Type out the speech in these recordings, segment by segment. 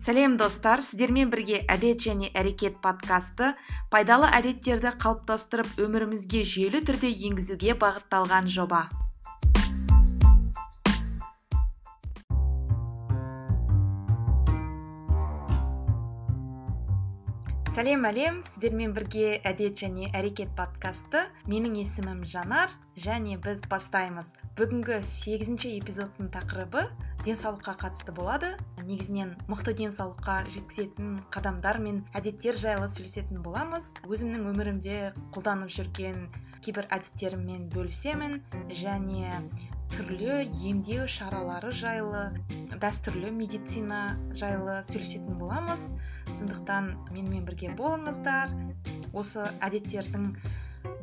сәлем достар. Сіздермен бірге әдет және әрекет подкасты пайдалы әдеттерді қалыптастырып өмірімізге жүйелі түрде енгізуге бағытталған жоба. Сәлем әлем. Сіздермен бірге әдет және әрекет подкасты. Менің есімім жанар және біз бастаймыз. Бүгінгі сегізінші эпизодтың тақырыбы денсаулыққа қатысты болады. Негізінен мықты денсаулыққа жеткізетін қадамдар мен әдеттер жайлы сөйлесетін боламыз. Өзімнің өмірімде қолданып жүрген кейбір әдеттеріммен бөлісемін және түрлі емдеу шаралары жайлы дәстүрлі медицина жайлы сөйлесетін боламыз. Сондықтан менімен бірге болыңыздар. Осы әдеттердің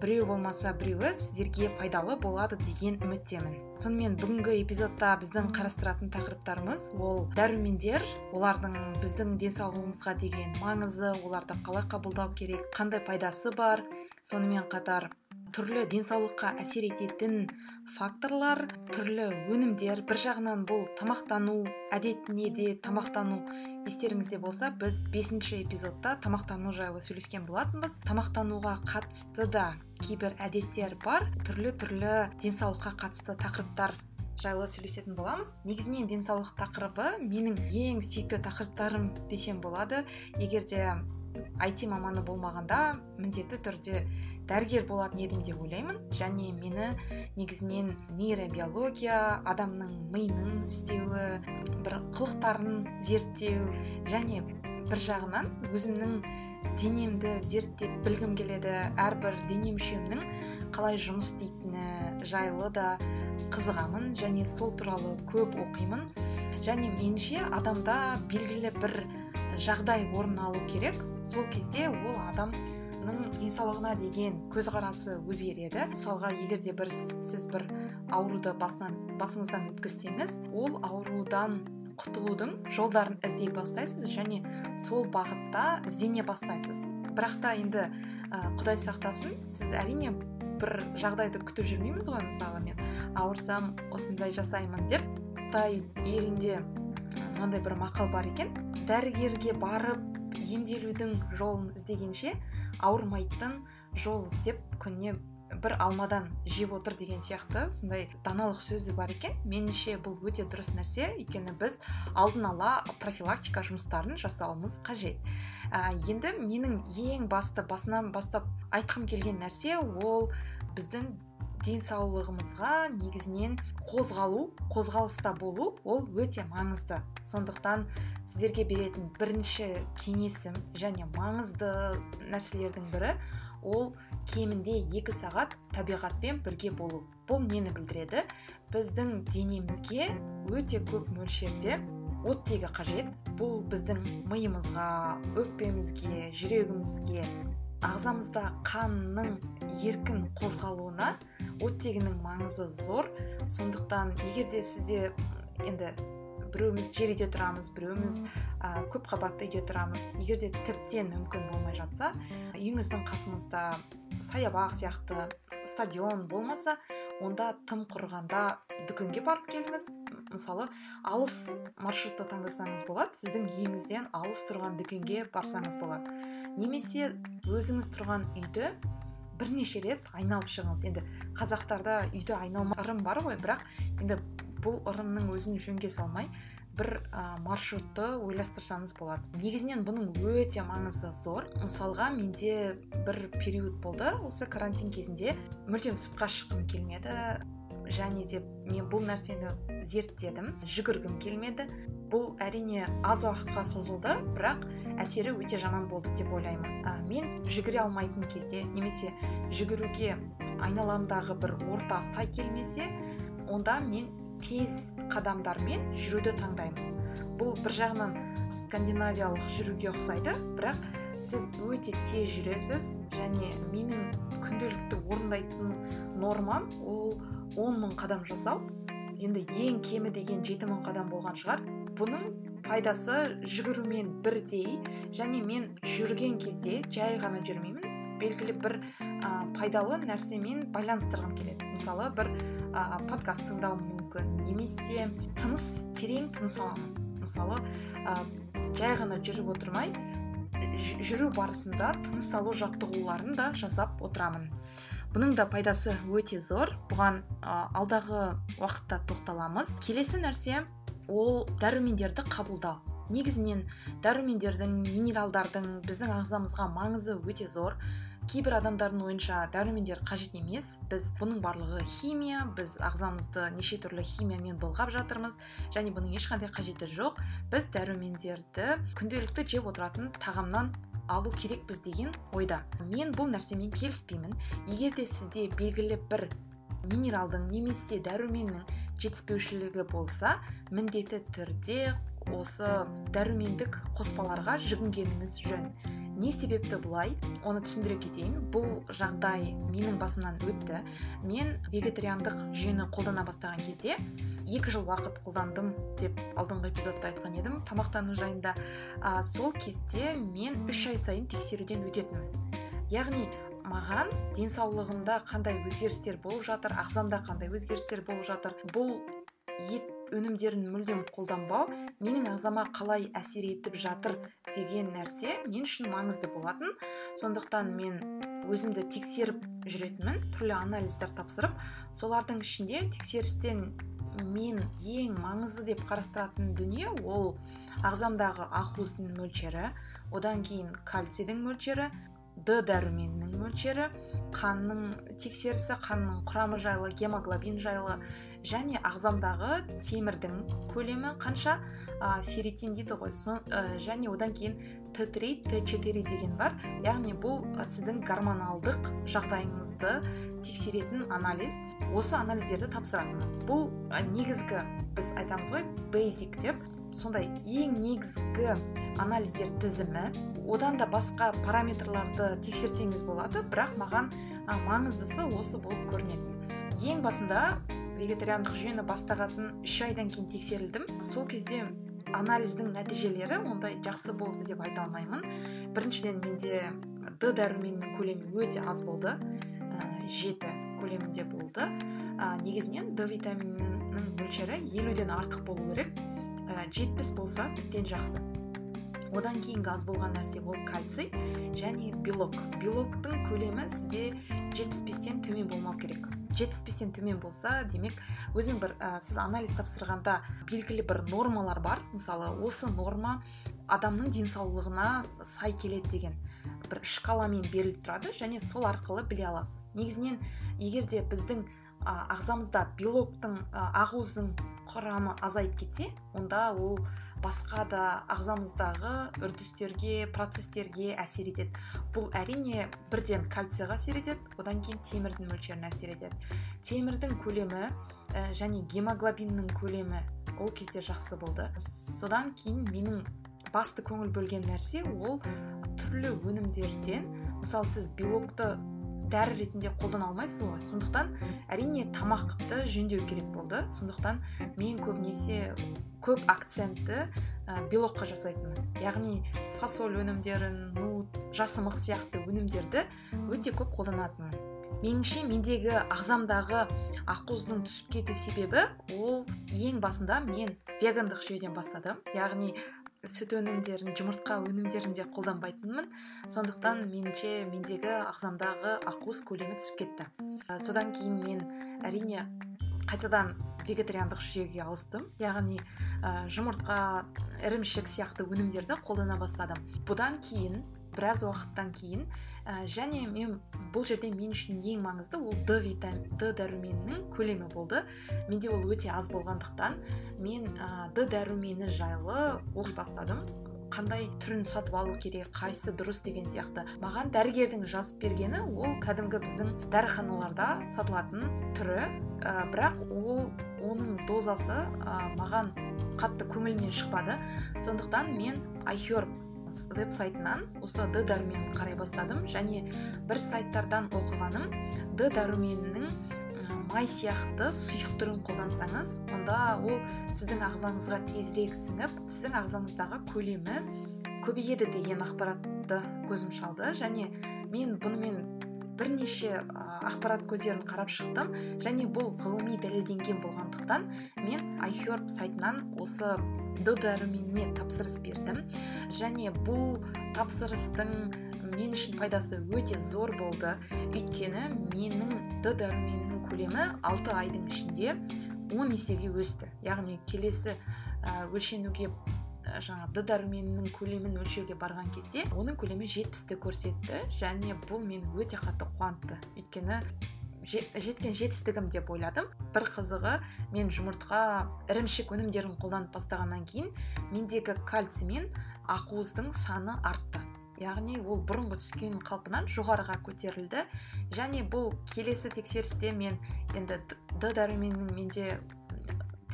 біреу болмаса біреуі сіздерге пайдалы болады деген үміттемін. Сонымен бүгінгі эпизодта біздің қарастыратын тақырыптарымыз ол дәрумендер олардың біздің денсаулығымызға деген маңызы оларды қалай қабылдау керек қандай пайдасы бар сонымен қатар түрлі денсаулыққа әсер ететін факторлар түрлі өнімдер бір жағынан бұл тамақтану әдетіне де тамақтану естеріңізде болса біз бесінші эпизодта тамақтану жайлы сөйлескен болатынбыз. Тамақтануға қатысты да кейбір әдеттер бар. Түрлі түрлі денсаулыққа қатысты тақырыптар жайлы сөйлесетін боламыз. Негізінен денсаулық тақырыбы менің ең сүйікті тақырыптарым десем болады. Егер де IT маманы болмағанда міндетті түрде дәрігер болатын едім деп ойлаймын. Және мені негізінен нейробиология адамның миының істеуі бір қылықтарын зерттеу және бір жағынан өзімнің денемді зерттеп білгім келеді. Әрбір дене мүшемнің қалай жұмыс істейтіні жайлы да қызығамын және сол туралы көп оқимын. Және меніңше адамда белгілі бір жағдай орын алу керек. Сол кезде ол адам денсаулығына деген көзқарасы өзгереді. Мысалға егер де бір сіз бір ауруды басынан басыңыздан өткізсеңіз ол аурудан құтылудың жолдарын іздей бастайсыз және сол бағытта іздене бастайсыз. Бірақ та енді ә, құдай сақтасын сіз әрине бір жағдайды күтіп жүрмейміз ғой мысалы мен ауырсам осындай жасаймын деп. Қытай елінде мынандай бір мақал бар екен. Дәрігерге барып емделудің жолын іздегенше ауырмайтын жол іздеп күніне бір алмадан жеп отыр деген сияқты сондай даналық сөзі бар екен. Меніңше бұл өте дұрыс нәрсе өйткені біз алдын ала профилактика жұмыстарын жасауымыз қажет. Ә, енді менің ең басты басынан бастап айтқым келген нәрсе ол біздің денсаулығымызға негізінен қозғалу қозғалыста болу ол өте маңызды. Сондықтан сіздерге беретін бірінші кеңесім және маңызды нәрселердің бірі ол кемінде екі сағат табиғатпен бірге болу. Бұл нені білдіреді? Біздің денемізге өте көп мөлшерде оттегі қажет. Бұл біздің миымызға өкпемізге жүрегімізге ағзамызда қанның еркін қозғалуына оттегінің маңызы зор. Сондықтан егер де сізде енді біреуіміз жер үйде тұрамыз біреуіміз ә, көп қабатты үйде тұрамыз егер де тіптен мүмкін болмай жатса үйіңіздің қасыңызда саябақ сияқты стадион болмаса онда тым құрғанда дүкенге барып келіңіз. Мысалы алыс маршрутты таңдасаңыз болады сіздің үйіңізден алыс тұрған дүкенге барсаңыз болады. Немесе өзіңіз тұрған үйді бірнеше рет айналып шығыңыз. Енді қазақтарда үйді айналма ырым бар ғой бірақ енді бұл ырымның өзін жөнге салмай бір ә, маршрутты ойластырсаңыз болады. Негізінен бұның өте маңызы зор. Мысалға менде бір период болды. Осы карантин кезінде мүлдем сыртқа шыққым келмеді. Және де мен бұл нәрсені зерттедім. Жүгіргім келмеді. Бұл әрине аз уақытқа созылды бірақ әсері өте жаман болды деп ойлаймын. Ә, мен жүгіре алмайтын кезде немесе жүгіруге айналамдағы бір орта сай келмесе онда мен тез қадамдармен жүруді таңдаймын. Бұл бір жағынан скандинавиялық жүруге ұқсайды бірақ сіз өте тез жүресіз және менің күнделікті орындайтын нормам ол 10 мың қадам жасау. Енді ең кемі деген жеті мың қадам болған шығар. Бұның пайдасы жүгірумен бірдей және мен жүрген кезде жай ғана жүрмеймін. Белгілі бір ә, пайдалы нәрсемен байланыстырғым келеді. Мысалы бір ә, подкаст тыңдауым мүмкін немесе тыныс терең тыныс аламын мысалы ә, жай ғана жүріп отырмай жүру барысында тыныс алу жаттығуларын да жасап отырамын. Бұның да пайдасы өте зор. Бұған алдағы уақытта тоқталамыз. Келесі нәрсе ол дәрумендерді қабылдау. Негізінен дәрумендердің минералдардың біздің ағзамызға маңызы өте зор. Кейбір адамдардың ойынша дәрумендер қажет емес. Біз бұның барлығы химия біз ағзамызды неше түрлі химиямен былғап жатырмыз және бұның ешқандай қажеті жоқ. Біз дәрумендерді күнделікті жеп отыратын тағамнан алу керекпіз деген ойда. Мен бұл нәрсемен келіспеймін. Егер де сізде белгілі бір минералдың немесе дәруменнің жетіспеушілігі болса міндетті түрде осы дәрумендік қоспаларға жүгінгеніңіз жөн. Не себепті бұлай? Оны түсіндіре кетейін. Бұл жағдай менің басымнан өтті. Мен вегетариандық жүйені қолдана бастаған кезде екі жыл уақыт қолдандым деп алдыңғы эпизодта айтқан едім тамақтану жайында. А, сол кезде мен үш ай сайын тексеруден өтетінмін. Яғни маған денсаулығымда қандай өзгерістер болып жатыр ағзамда қандай өзгерістер болып жатыр бұл ет өнімдерін мүлдем қолданбау менің ағзама қалай әсер етіп жатыр деген нәрсе мен үшін маңызды болатын. Сондықтан мен өзімді тексеріп жүретінмін түрлі анализдер тапсырып солардың ішінде тексерістен мен ең маңызды деп қарастыратын дүние ол ағзамдағы ақуыздың мөлшері одан кейін кальцийдің мөлшері д дәруменінің мөлшері қанның тексерісі қанның құрамы жайлы гемоглобин жайлы және ағзамдағы темірдің көлемі қанша? Ә, ферритин дейді ғой. Со, және одан кейін т три т четыре деген бар. Яғни бұл сіздің гормоналдық жағдайыңызды тексеретін анализ. Осы анализдерді тапсырамын. Бұл негізгі біз айтамыз ғой бейзик деп. Сондай ең негізгі анализдер тізімі. Одан да басқа параметрларды тексерсеңіз болады бірақ маған маңыздысы осы болып көрінеді ең басында вегетариандық жүйені бастағасын үш айдан кейін тексерілдім. Сол кезде анализдің нәтижелері ондай жақсы болды деп айта алмаймын. Біріншіден менде д дәруменінің көлемі өте аз болды. Жеті көлемінде болды. Ә, негізінен д витаминінің мөлшері елуден артық болу керек. Жетпіс болса тіптен жақсы. Одан кейінгі аз болған нәрсе ол кальций және белок. Белоктың көлемі сізде жетпіс бестен төмен болмау керек. Жетпіс бестен төмен болса демек өзің бір ә, сіз анализ тапсырғанда белгілі бір нормалар бар. Мысалы осы норма адамның денсаулығына сай келеді деген бір шкаламен беріліп тұрады және сол арқылы біле аласыз. Негізінен егер де біздің ағзамызда белоктың ақуыздың құрамы азайып кетсе онда ол басқа да ағзамыздағы үрдістерге процестерге әсер етеді. Бұл әрине бірден кальцийға әсер етеді одан кейін темірдің мөлшеріне әсер етеді. Темірдің көлемі ә, және гемоглобиннің көлемі ол кезде жақсы болды. Содан кейін менің басты көңіл бөлген нәрсе ол түрлі өнімдерден мысалы сіз белокты дәрі ретінде қолдана алмайсыз ғой. Сондықтан әрине тамақты жөндеу керек болды. Сондықтан мен көбінесе көп акцентті ә, белокқа жасайтынмын. Яғни фасоль өнімдерін нут жасымық сияқты өнімдерді өте көп қолданатынмын. Меніңше мендегі ағзамдағы ақуыздың түсіп кету себебі ол ең басында мен вегандық жүйеден бастадым. Яғни сүт өнімдерін жұмыртқа өнімдерін де қолданбайтынмын. Сондықтан меніңше мендегі ағзамдағы ақуыз көлемі түсіп кетті. Ә, содан кейін мен әрине қайтадан вегетариандық жүйеге ауыстым. Яғни ә, жұмыртқа ірімшік сияқты өнімдерді қолдана бастадым. Бұдан кейін біраз уақыттан кейін ә, және мен бұл жерде мен үшін ең маңызды ол д витамин д дәруменінің көлемі болды. Менде ол өте аз болғандықтан мен ә, д дәрумені жайлы оқи бастадым. Қандай түрін сатып алу керек қайсысы дұрыс деген сияқты. Маған дәрігердің жазып бергені ол кәдімгі біздің дәріханаларда сатылатын түрі. Ә, бірақ ол оның дозасы ә, маған қатты көңілімнен шықпады. Сондықтан мен айхерб веб сайтынан осы д дәруменін қарай бастадым және бір сайттардан оқығаным. Д дәруменінің май сияқты сұйық түрін қолдансаңыз онда ол сіздің ағзаңызға тезірек сіңіп сіздің ағзаңыздағы көлемі көбейеді деген ақпаратты көзім шалды. Және мен бұнымен бірнеше ақпарат көздерін қарап шықтым және бұл ғылыми дәлелденген болғандықтан мен iHerb сайтынан осы д дәруменіне тапсырыс бердім. Және бұл тапсырыстың мен үшін пайдасы өте зор болды. Өйткені менің д дәруменінің көлемі алты айдың ішінде он есеге өсті. Яғни келесі өлшенуге жаңа д дәруменінің көлемін өлшеуге барған кезде оның көлемі жетпісті көрсетті және бұл мені өте қатты қуантты. Өйткені жеткен жетістігім деп ойладым. Бір қызығы мен жұмыртқа ірімшік өнімдерін қолданып бастағаннан кейін мендегі кальций мен ақуыздың саны артты. Яғни ол бұрынғы түскен қалпынан жоғарыға көтерілді. Және бұл келесі тексерісте мен енді д дәруменнің менде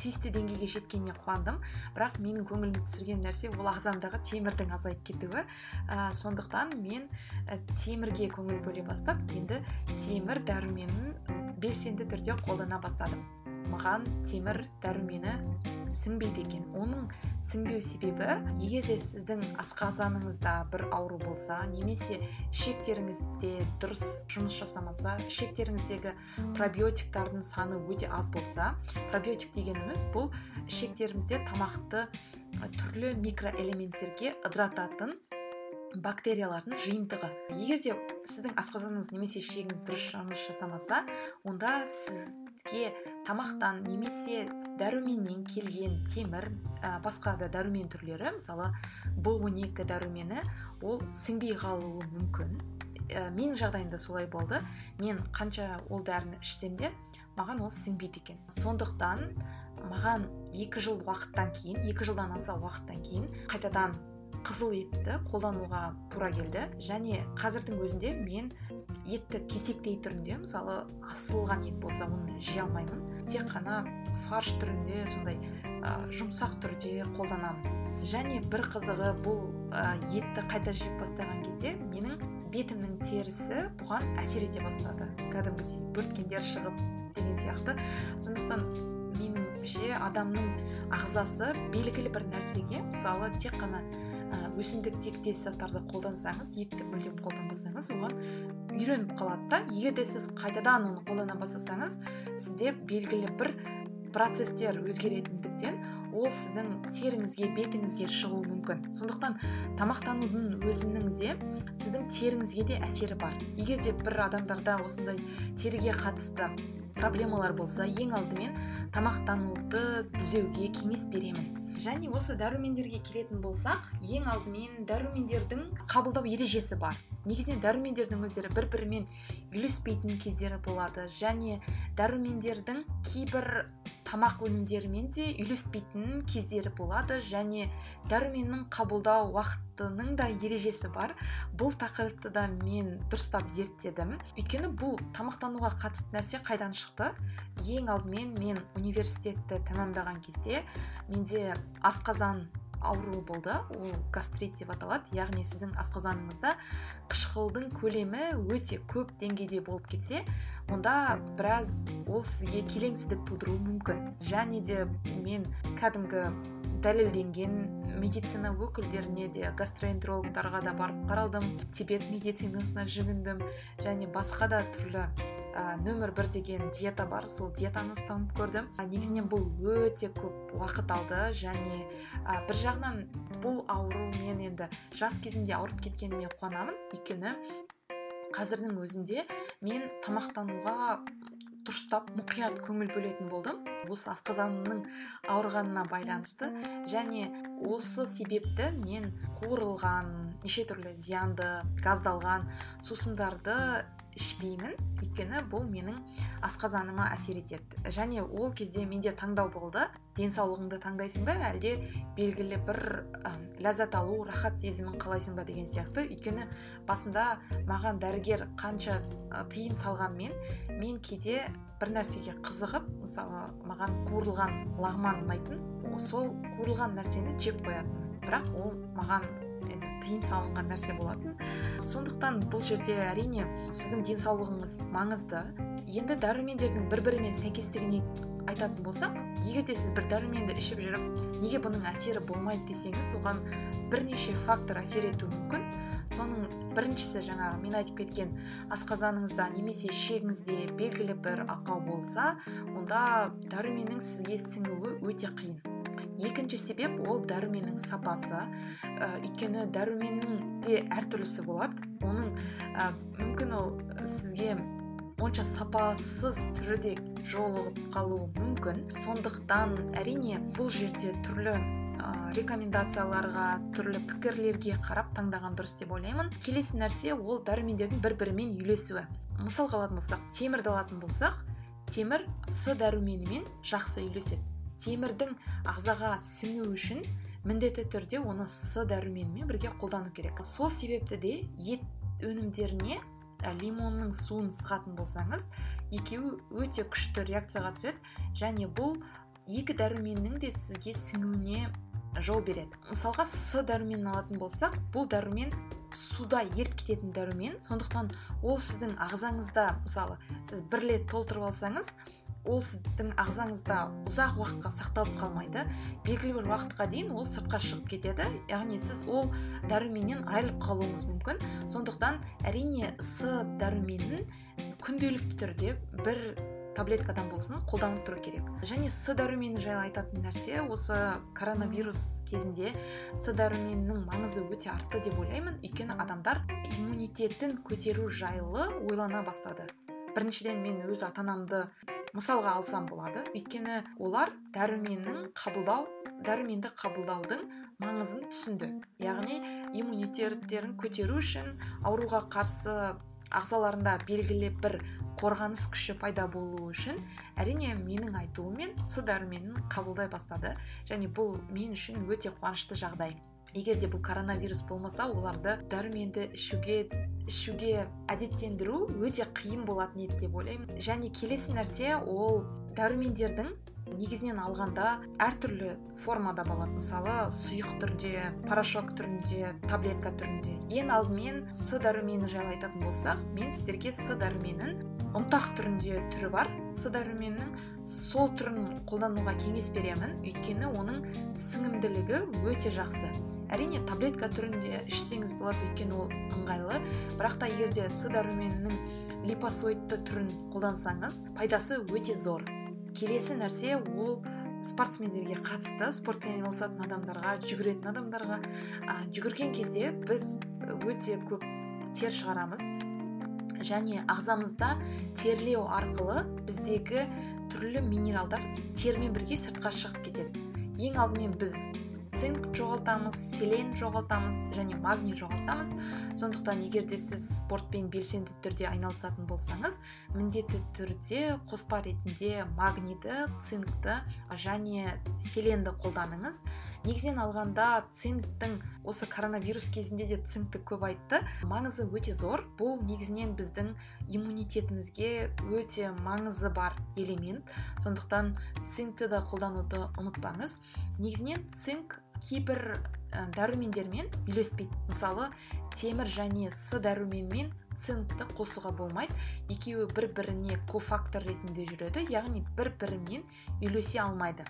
тиісті деңгейге жеткеніне қуандым. Бірақ менің көңілімді түсірген нәрсе ол ағзамдағы темірдің азайып кетуі. Ә, сондықтан мен ә, темірге көңіл бөле бастап енді темір дәруменін белсенді түрде қолдана бастадым. Маған темір дәрумені сіңбейді екен. Оның сіңбеу себебі егер де сіздің асқазаныңызда бір ауру болса немесе ішектеріңізде дұрыс жұмыс жасамаса ішектеріңіздегі пробиотиктардың саны өте аз болса пробиотик дегеніміз бұл ішектерімізде тамақты түрлі микроэлементтерге ыдырататын бактериялардың жиынтығы. Егер де сіздің асқазаныңыз немесе ішегіңіз дұрыс жұмыс жасамаса онда сізге тамақтан немесе дәруменнен келген темір ә, басқа да дәрумен түрлері мысалы б 12 дәрумені ол сіңбей қалуы мүмкін. Ә, менің жағдайымда солай болды. Мен қанша ол дәріні ішсем де маған ол сіңбейді екен. Сондықтан маған екі жыл уақыттан кейін екі жылдан аса уақыттан кейін қайтадан қызыл етті қолдануға тура келді. Және қазірдің өзінде мен етті кесектей түрінде мысалы асылған ет болса оны жей алмаймын. Тек қана фарш түрінде сондай ә, жұмсақ түрде қолданамын. Және бір қызығы бұл ә, етті қайта жеп бастаған кезде менің бетімнің терісі бұған әсер ете бастады. Кәдімгідей бөрткендер шығып деген сияқты. Сондықтан меніңше адамның ағзасы белгілі бір нәрсеге мысалы тек қана өсімдік тектес заттарды қолдансаңыз етті мүлдем қолданбасаңыз оған үйреніп қалады да. Егер де сіз қайтадан оны қолдана бастасаңыз сізде белгілі бір процесстер өзгеретіндіктен ол сіздің теріңізге бетіңізге шығуы мүмкін. Сондықтан тамақтанудың өзінің де сіздің теріңізге де әсері бар. Егер де бір адамдарда осындай теріге қатысты проблемалар болса ең алдымен тамақтануды түзеуге кеңес беремін. Және осы дәрумендерге келетін болсақ ең алдымен дәрумендердің қабылдау ережесі бар. Негізінен дәрумендердің өздері бір бірімен үйлеспейтін кездері болады және дәрумендердің кейбір тамақ өнімдерімен де үйлеспейтін кездері болады және дәруменнің қабылдау уақытының да ережесі бар. Бұл тақырыпты да мен дұрыстап зерттедім. Өйткені бұл тамақтануға қатысты нәрсе қайдан шықты? Ең алдымен мен университетті тәмамдаған кезде менде асқазан ауруы болды. Ол гастрит деп аталады. Яғни сіздің асқазаныңызда қышқылдың көлемі өте көп деңгейде болып кетсе онда біраз ол сізге келеңсіздік тудыруы мүмкін. Және де мен кәдімгі дәлелденген медицина өкілдеріне де гастроэнтерологтарға да барып қаралдым тибет медицинасына жүгіндім және басқа да түрлі ә, нөмір бір деген диета бар сол диетаны ұстанып көрдім. Ә, негізінен бұл өте көп уақыт алды және ә, бір жағынан бұл ауру мен енді жас кезімде ауырып кеткеніме қуанамын. Өйткені қазірдің өзінде мен тамақтануға дұрыстап мұқият көңіл бөлетін болдым. Осы асқазанымның ауырғанына байланысты және осы себепті мен қуырылған неше түрлі зиянды газдалған сусындарды ішпеймін. Өйткені бұл менің асқазаныма әсер етеді. Және ол кезде менде таңдау болды. Денсаулығыңды таңдайсың ба? Әлде белгілі бір ә, ләззат алу рахат сезімін қалайсың ба деген сияқты. Өйткені басында маған дәрігер қанша тыйым салғанмен мен кейде бір нәрсеге қызығып мысалы маған қуырылған лағман ұнайтын сол қуырылған нәрсені жеп қоятын бірақ ол маған енді тыйым салынған нәрсе болатын. Сондықтан бұл жерде әрине сіздің денсаулығыңыз маңызды. Енді дәрумендердің бір бірімен сәйкестігіне айтатын болсақ егер де сіз бір дәруменді ішіп жүріп неге бұның әсері болмайды десеңіз оған бірнеше фактор әсер етуі мүмкін. Соның біріншісі жаңағы мен айтып кеткен асқазаныңызда немесе ішегіңізде белгілі бір ақау болса онда дәруменнің сізге сіңуі өте қиын. Екінші себеп ол дәруменнің сапасы. Ә, өйткені дәруменнің де әртүрлісі болады. Оның ә, мүмкін ол сізге онша сапасыз түрі де жолығып қалуы мүмкін. Сондықтан әрине бұл жерде түрлі рекомендацияларға түрлі пікірлерге қарап таңдаған дұрыс деп ойлаймын. Келесі нәрсе ол дәрумендердің бір бірімен үйлесуі. Мысалға алатын болсақ темірді алатын болсақ темір с дәруменімен жақсы үйлеседі. Темірдің ағзаға сіңу үшін міндетті түрде оны с дәруменімен бірге қолдану керек. Сол себепті де ет өнімдеріне лимонның суын сығатын болсаңыз екеуі өте күшті реакцияға түседі және бұл екі дәруменнің де сізге сіңуіне жол береді. Мысалға с дәруменін алатын болсақ бұл дәрумен суда еріп кететін дәрумен сондықтан ол сіздің ағзаңызда мысалы сіз бір рет толтырып алсаңыз ол сіздің ағзаңызда ұзақ уақытқа сақталып қалмайды. Белгілі бір уақытқа дейін ол сыртқа шығып кетеді. Яғни сіз ол дәруменнен айырылып қалуыңыз мүмкін. Сондықтан әрине с дәруменін күнделікті түрде бір таблеткадан болсын қолданып тұру керек. Және с дәрумені жайлы айтатын нәрсе осы коронавирус кезінде с дәруменінің маңызы өте артты деп ойлаймын. Өйткені адамдар иммунитетін көтеру жайлы ойлана бастады. Біріншіден мен өз ата анамды мысалға алсам болады. Өйткені олар дәруменнің қабылдау дәруменді қабылдаудың маңызын түсінді. Яғни иммунитеттерін көтеру үшін ауруға қарсы ағзаларында белгілі бір қорғаныс күші пайда болуы үшін әрине менің айтуыммен с дәруменін қабылдай бастады. Және бұл мен үшін өте қуанышты жағдай. Егер де бұл коронавирус болмаса оларды дәруменді ішуге ішуге әдеттендіру өте қиын болатын еді деп ойлаймын. Және келесі нәрсе ол дәрумендердің негізінен алғанда әртүрлі формада болады мысалы сұйық түрде порошок түрінде таблетка түрінде. Ең алдымен с дәрумені жайлы айтатын болсақ мен сіздерге с дәруменін ұнтақ түрінде түрі бар с дәруменнің. Сол түрін қолдануға кеңес беремін. Өйткені оның сіңімділігі өте жақсы. Әрине таблетка түрінде ішсеңіз болады өйткені ол ыңғайлы. Бірақ та егер де с дәруменінің липосоидты түрін қолдансаңыз пайдасы өте зор. Келесі нәрсе ол спортсмендерге қатысты спортпен айналысатын адамдарға жүгіретін адамдарға. Жүгірген кезде біз өте көп тер шығарамыз. Және ағзамызда терлеу арқылы біздегі түрлі минералдар термен бірге сыртқа шығып кетеді. Ең алдымен біз цинк жоғалтамыз селен жоғалтамыз және магний жоғалтамыз. Сондықтан егер де сіз спортпен белсенді түрде айналысатын болсаңыз міндетті түрде қоспа ретінде магнийді цинкті және селенді қолданыңыз негізінен алғанда цинктің осы коронавирус кезінде де цинкті көп айтты. Маңызы өте зор. Бұл негізінен біздің иммунитетімізге өте маңызы бар элемент. Сондықтан цинкті да қолдануды ұмытпаңыз. Негізінен цинк кейбір ә, дәрумендермен үйлеспейді. Мысалы темір және с дәруменімен цинкті қосуға болмайды. Екеуі бір біріне кофактор ретінде жүреді яғни бір бірімен үйлесе алмайды.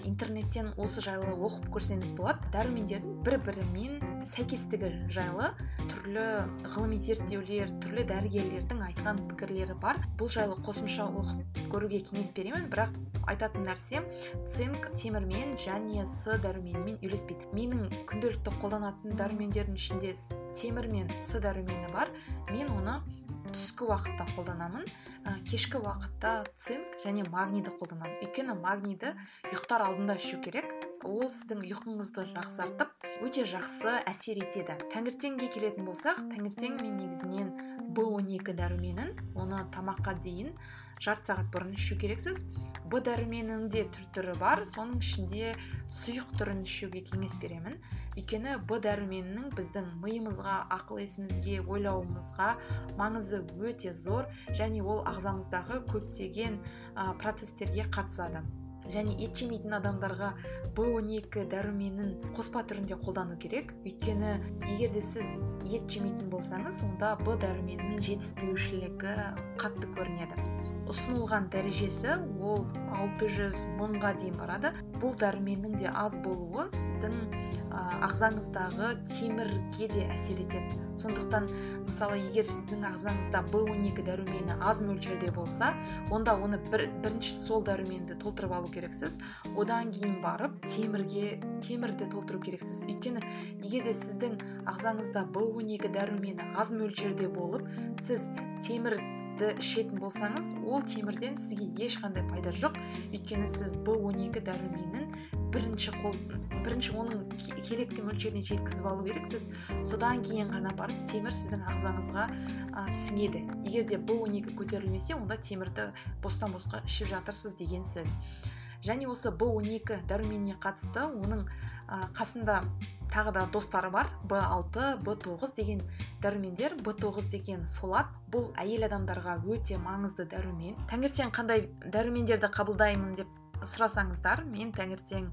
Интернеттен осы жайлы оқып көрсеңіз болады. Дәрумендердің бір бірімен сәйкестігі жайлы түрлі ғылыми зерттеулер түрлі дәрігерлердің айтқан пікірлері бар. Бұл жайлы қосымша оқып көруге кеңес беремін бірақ айтатын нәрсем цинк темірмен және с дәруменімен үйлеспейді. Менің күнделікті қолданатын дәрумендердің ішінде темір мен с дәрумені бар. Мен оны түскі уақытта қолданамын. Ә, кешкі уақытта цинк және магнийді қолданамын. Өйткені магнийді ұйықтар алдында ішу керек. Ол сіздің ұйқыңызды жақсартып өте жақсы әсер етеді. Таңертеңге келетін болсақ таңертең мен негізінен б 12 дәруменін оны тамаққа дейін жарты сағат бұрын ішу керексіз. Б дәріменінің де түр түрі бар. Соның ішінде сұйық түрін ішуге кеңес беремін. Өйткені б дәруменінің біздің миымызға ақыл есімізге ойлауымызға маңызы өте зор және ол ағзамыздағы көптеген ә, процестерге қатысады. Және ет жемейтін адамдарға б 12 дәруменін қоспа түрінде қолдану керек. Өйткені егер де сіз ет жемейтін болсаңыз онда б дәруменінің жетіспеушілігі қатты көрінеді. Ұсынылған дәрежесі ол 600 мыңға дейін барады. Бұл дәруменнің де аз болуы сіздің ағзаңыздағы темірге де әсер етеді. Сондықтан мысалы егер сіздің ағзаңызда б 12 дәрумені аз мөлшерде болса онда оны бір, бірінші сол дәруменді толтырып алу керексіз. Одан кейін барып темірге темірді толтыру керексіз. Өйткені егер де сіздің ағзаңызда б 12 дәрумені аз мөлшерде болып сіз темірді ішетін болсаңыз ол темірден сізге ешқандай пайда жоқ. Өйткені сіз б 12 дәруменін бірінші қол бірінші оның керекті мөлшеріне жеткізіп алу керексіз. Содан кейін ғана барып темір сіздің ағзаңызға ә, сіңеді. Егер де б он екі көтерілмесе онда темірді бостан босқа ішіп жатырсыз деген сөз. Және осы б он екі дәруменіне қатысты оның ә, қасында тағы да достары бар. Б алты б тоғыз деген дәрумендер б тоғыз деген фолат. Бұл әйел адамдарға өте маңызды дәрумен. Таңертең қандай дәрумендерді қабылдаймын деп сұрасаңыздар мен таңертең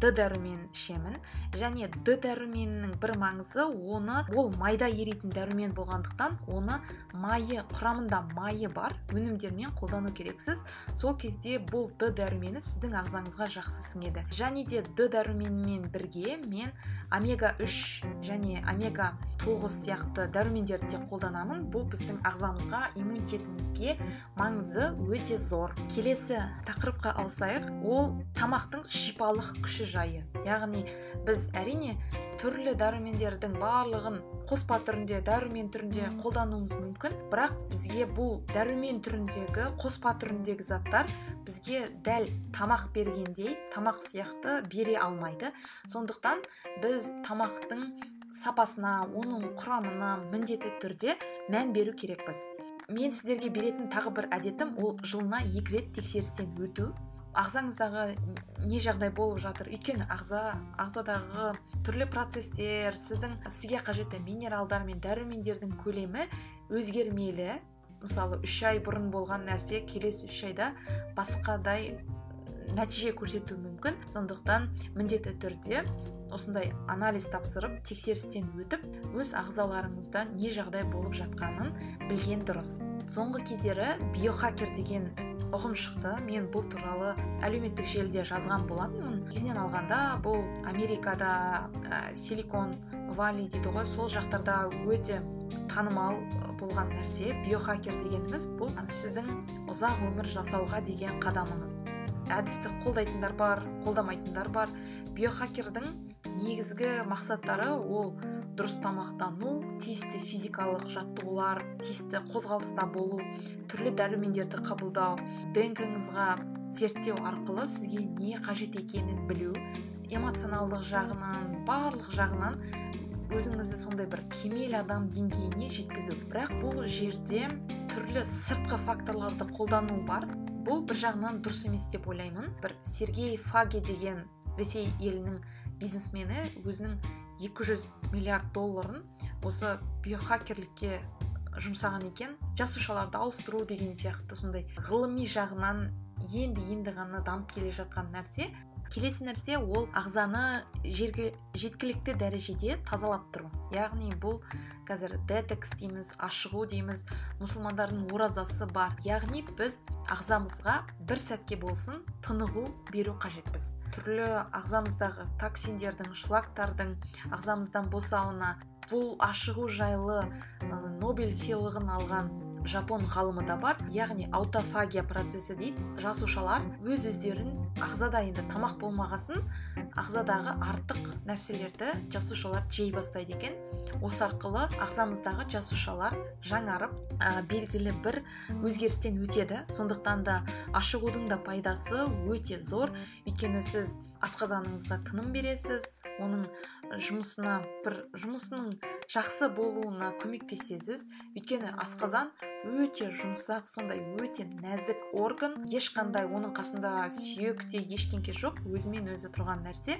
д дәрумен ішемін. Және д дәруменінің бір маңызы оны ол майда еритін дәрумен болғандықтан оны майы құрамында майы бар өнімдермен қолдану керексіз. Сол кезде бұл д дәрумені сіздің ағзаңызға жақсы сіңеді. Және де д дәруменімен бірге мен омега 3 және омега 9 сияқты дәрумендерді де қолданамын. Бұл біздің ағзамызға иммунитетімізге маңызы өте зор. Келесі тақырыпқа ауысайық ол тамақтың шипалық күші жайы. Яғни біз әрине түрлі дәрумендердің барлығын қоспа түрінде дәрумен түрінде қолдануымыз мүмкін. Бірақ бізге бұл дәрумен түріндегі қоспа түріндегі заттар бізге дәл тамақ бергендей тамақ сияқты бере алмайды. Сондықтан біз тамақтың сапасына оның құрамына міндетті түрде мән беру керекпіз. Мен сіздерге беретін тағы бір әдетім ол жылына екі рет тексерістен өту. Ағзаңыздағы не жағдай болып жатыр? Өйткені ағза ағзадағы түрлі процесстер сіздің сізге қажетті минералдар мен дәрумендердің көлемі өзгермелі. Мысалы үш ай бұрын болған нәрсе келесі үш айда басқадай нәтиже көрсетуі мүмкін. Сондықтан міндетті түрде осындай анализ тапсырып тексерістен өтіп өз ағзаларыңызда не жағдай болып жатқанын білген дұрыс. Соңғы кездері биохакер деген ұғым шықты. мен бұл туралы әлеуметтік желіде жазған болатынмын. Негізінен алғанда бұл америкада ә, силикон валли дейді ғой сол жақтарда өте танымал болған нәрсе. Биохакер дегеніміз бұл сіздің ұзақ өмір жасауға деген қадамыңыз. Әдісті қолдайтындар бар қолдамайтындар бар. Биохакердің негізгі мақсаттары ол дұрыс тамақтану тиісті физикалық жаттығулар тиісті қозғалыста болу түрлі дәрумендерді қабылдау днкңызға зерттеу арқылы сізге не қажет екенін білу эмоционалдық жағынан барлық жағынан өзіңізді сондай бір кемел адам деңгейіне жеткізу. Бірақ бұл жерде түрлі сыртқы факторларды қолдану бар. Бұл бір жағынан дұрыс емес деп ойлаймын. Бір сергей фаге деген ресей елінің бизнесмені өзінің 200 миллиард долларын осы биохакерлікке жұмсаған екен. Жасушаларды ауыстыру деген сияқты сондай ғылыми жағынан енді енді ғана дамып келе жатқан нәрсе. Келесі нәрсе ол ағзаны жерге жеткілікті дәрежеде тазалап тұру. Яғни бұл қазір детекс дейміз ашығу дейміз мұсылмандардың оразасы бар. Яғни біз ағзамызға бір сәтке болсын тынығу беру қажетпіз. Түрлі ағзамыздағы токсиндердің шлактардың ағзамыздан босауына бұл ашығу жайлы нобель сыйлығын алған жапон ғалымы да бар. Яғни аутофагия процесі дейді жасушалар өз өздерін ағзада енді тамақ болмағасын ағзадағы артық нәрселерді жасушалар жей бастайды екен. Осы арқылы ағзамыздағы жасушалар жаңарып ә, белгілі бір өзгерістен өтеді. Сондықтан да ашығудың да пайдасы өте зор. Өйткені сіз асқазаныңызға тыным бересіз оның жұмысына бір жұмысының жақсы болуына көмектесесіз өйткені асқазан өте жұмсақ сондай өте нәзік орган. Ешқандай оның қасында сүйек те ештеңке жоқ өзімен өзі тұрған нәрсе.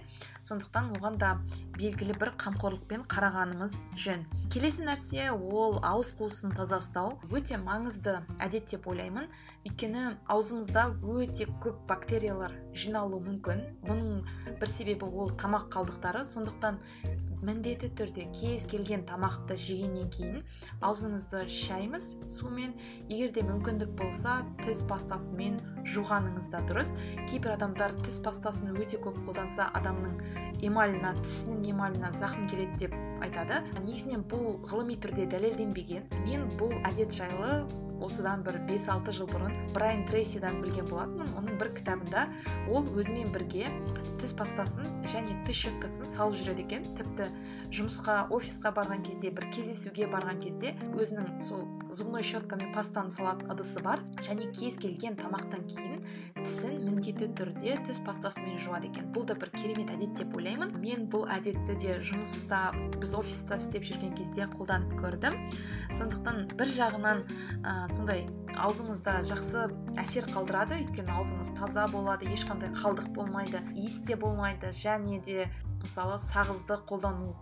Сондықтан оған да белгілі бір қамқорлықпен қарағанымыз жөн. Келесі нәрсе ол ауыз қуысын таза ұстау. Өте маңызды әдет деп ойлаймын. Өйткені аузымызда өте көп бактериялар жиналуы мүмкін. Бұның бір себебі ол тамақ қалдықтары. Сондықтан міндетті түрде кез келген тамақты жегеннен кейін аузыңызды шайыңыз сумен. Егер де мүмкіндік болса тіс пастасымен жуғаныңыз да дұрыс. Кейбір адамдар тіс пастасын өте көп қолданса адамның эмалына тісінің эмалына зақым келеді деп айтады. Негізінен бұл ғылыми түрде дәлелденбеген. Мен бұл әдет жайлы осыдан бір 5-6 жыл бұрын брайан трейсидан білген болатынмын. Оның бір кітабында ол өзімен бірге тіс пастасын және тіс щеткасын салып жүреді екен. Тіпті жұмысқа офисқа барған кезде бір кездесуге барған кезде өзінің сол зубной щетка мен пастаны салатын ыдысы бар. Және кез келген тамақтан кейін тісін міндетті түрде тіс пастасымен жуады екен. Бұл да бір керемет әдет деп ойлаймын. Мен бұл әдетті де жұмыста біз офиста істеп жүрген кезде қолданып көрдім. Сондықтан бір жағынан ә, сондай аузыңызда жақсы әсер қалдырады. Өйткені аузыңыз таза болады ешқандай қалдық болмайды иіс те болмайды. Және де мысалы сағызды қолдану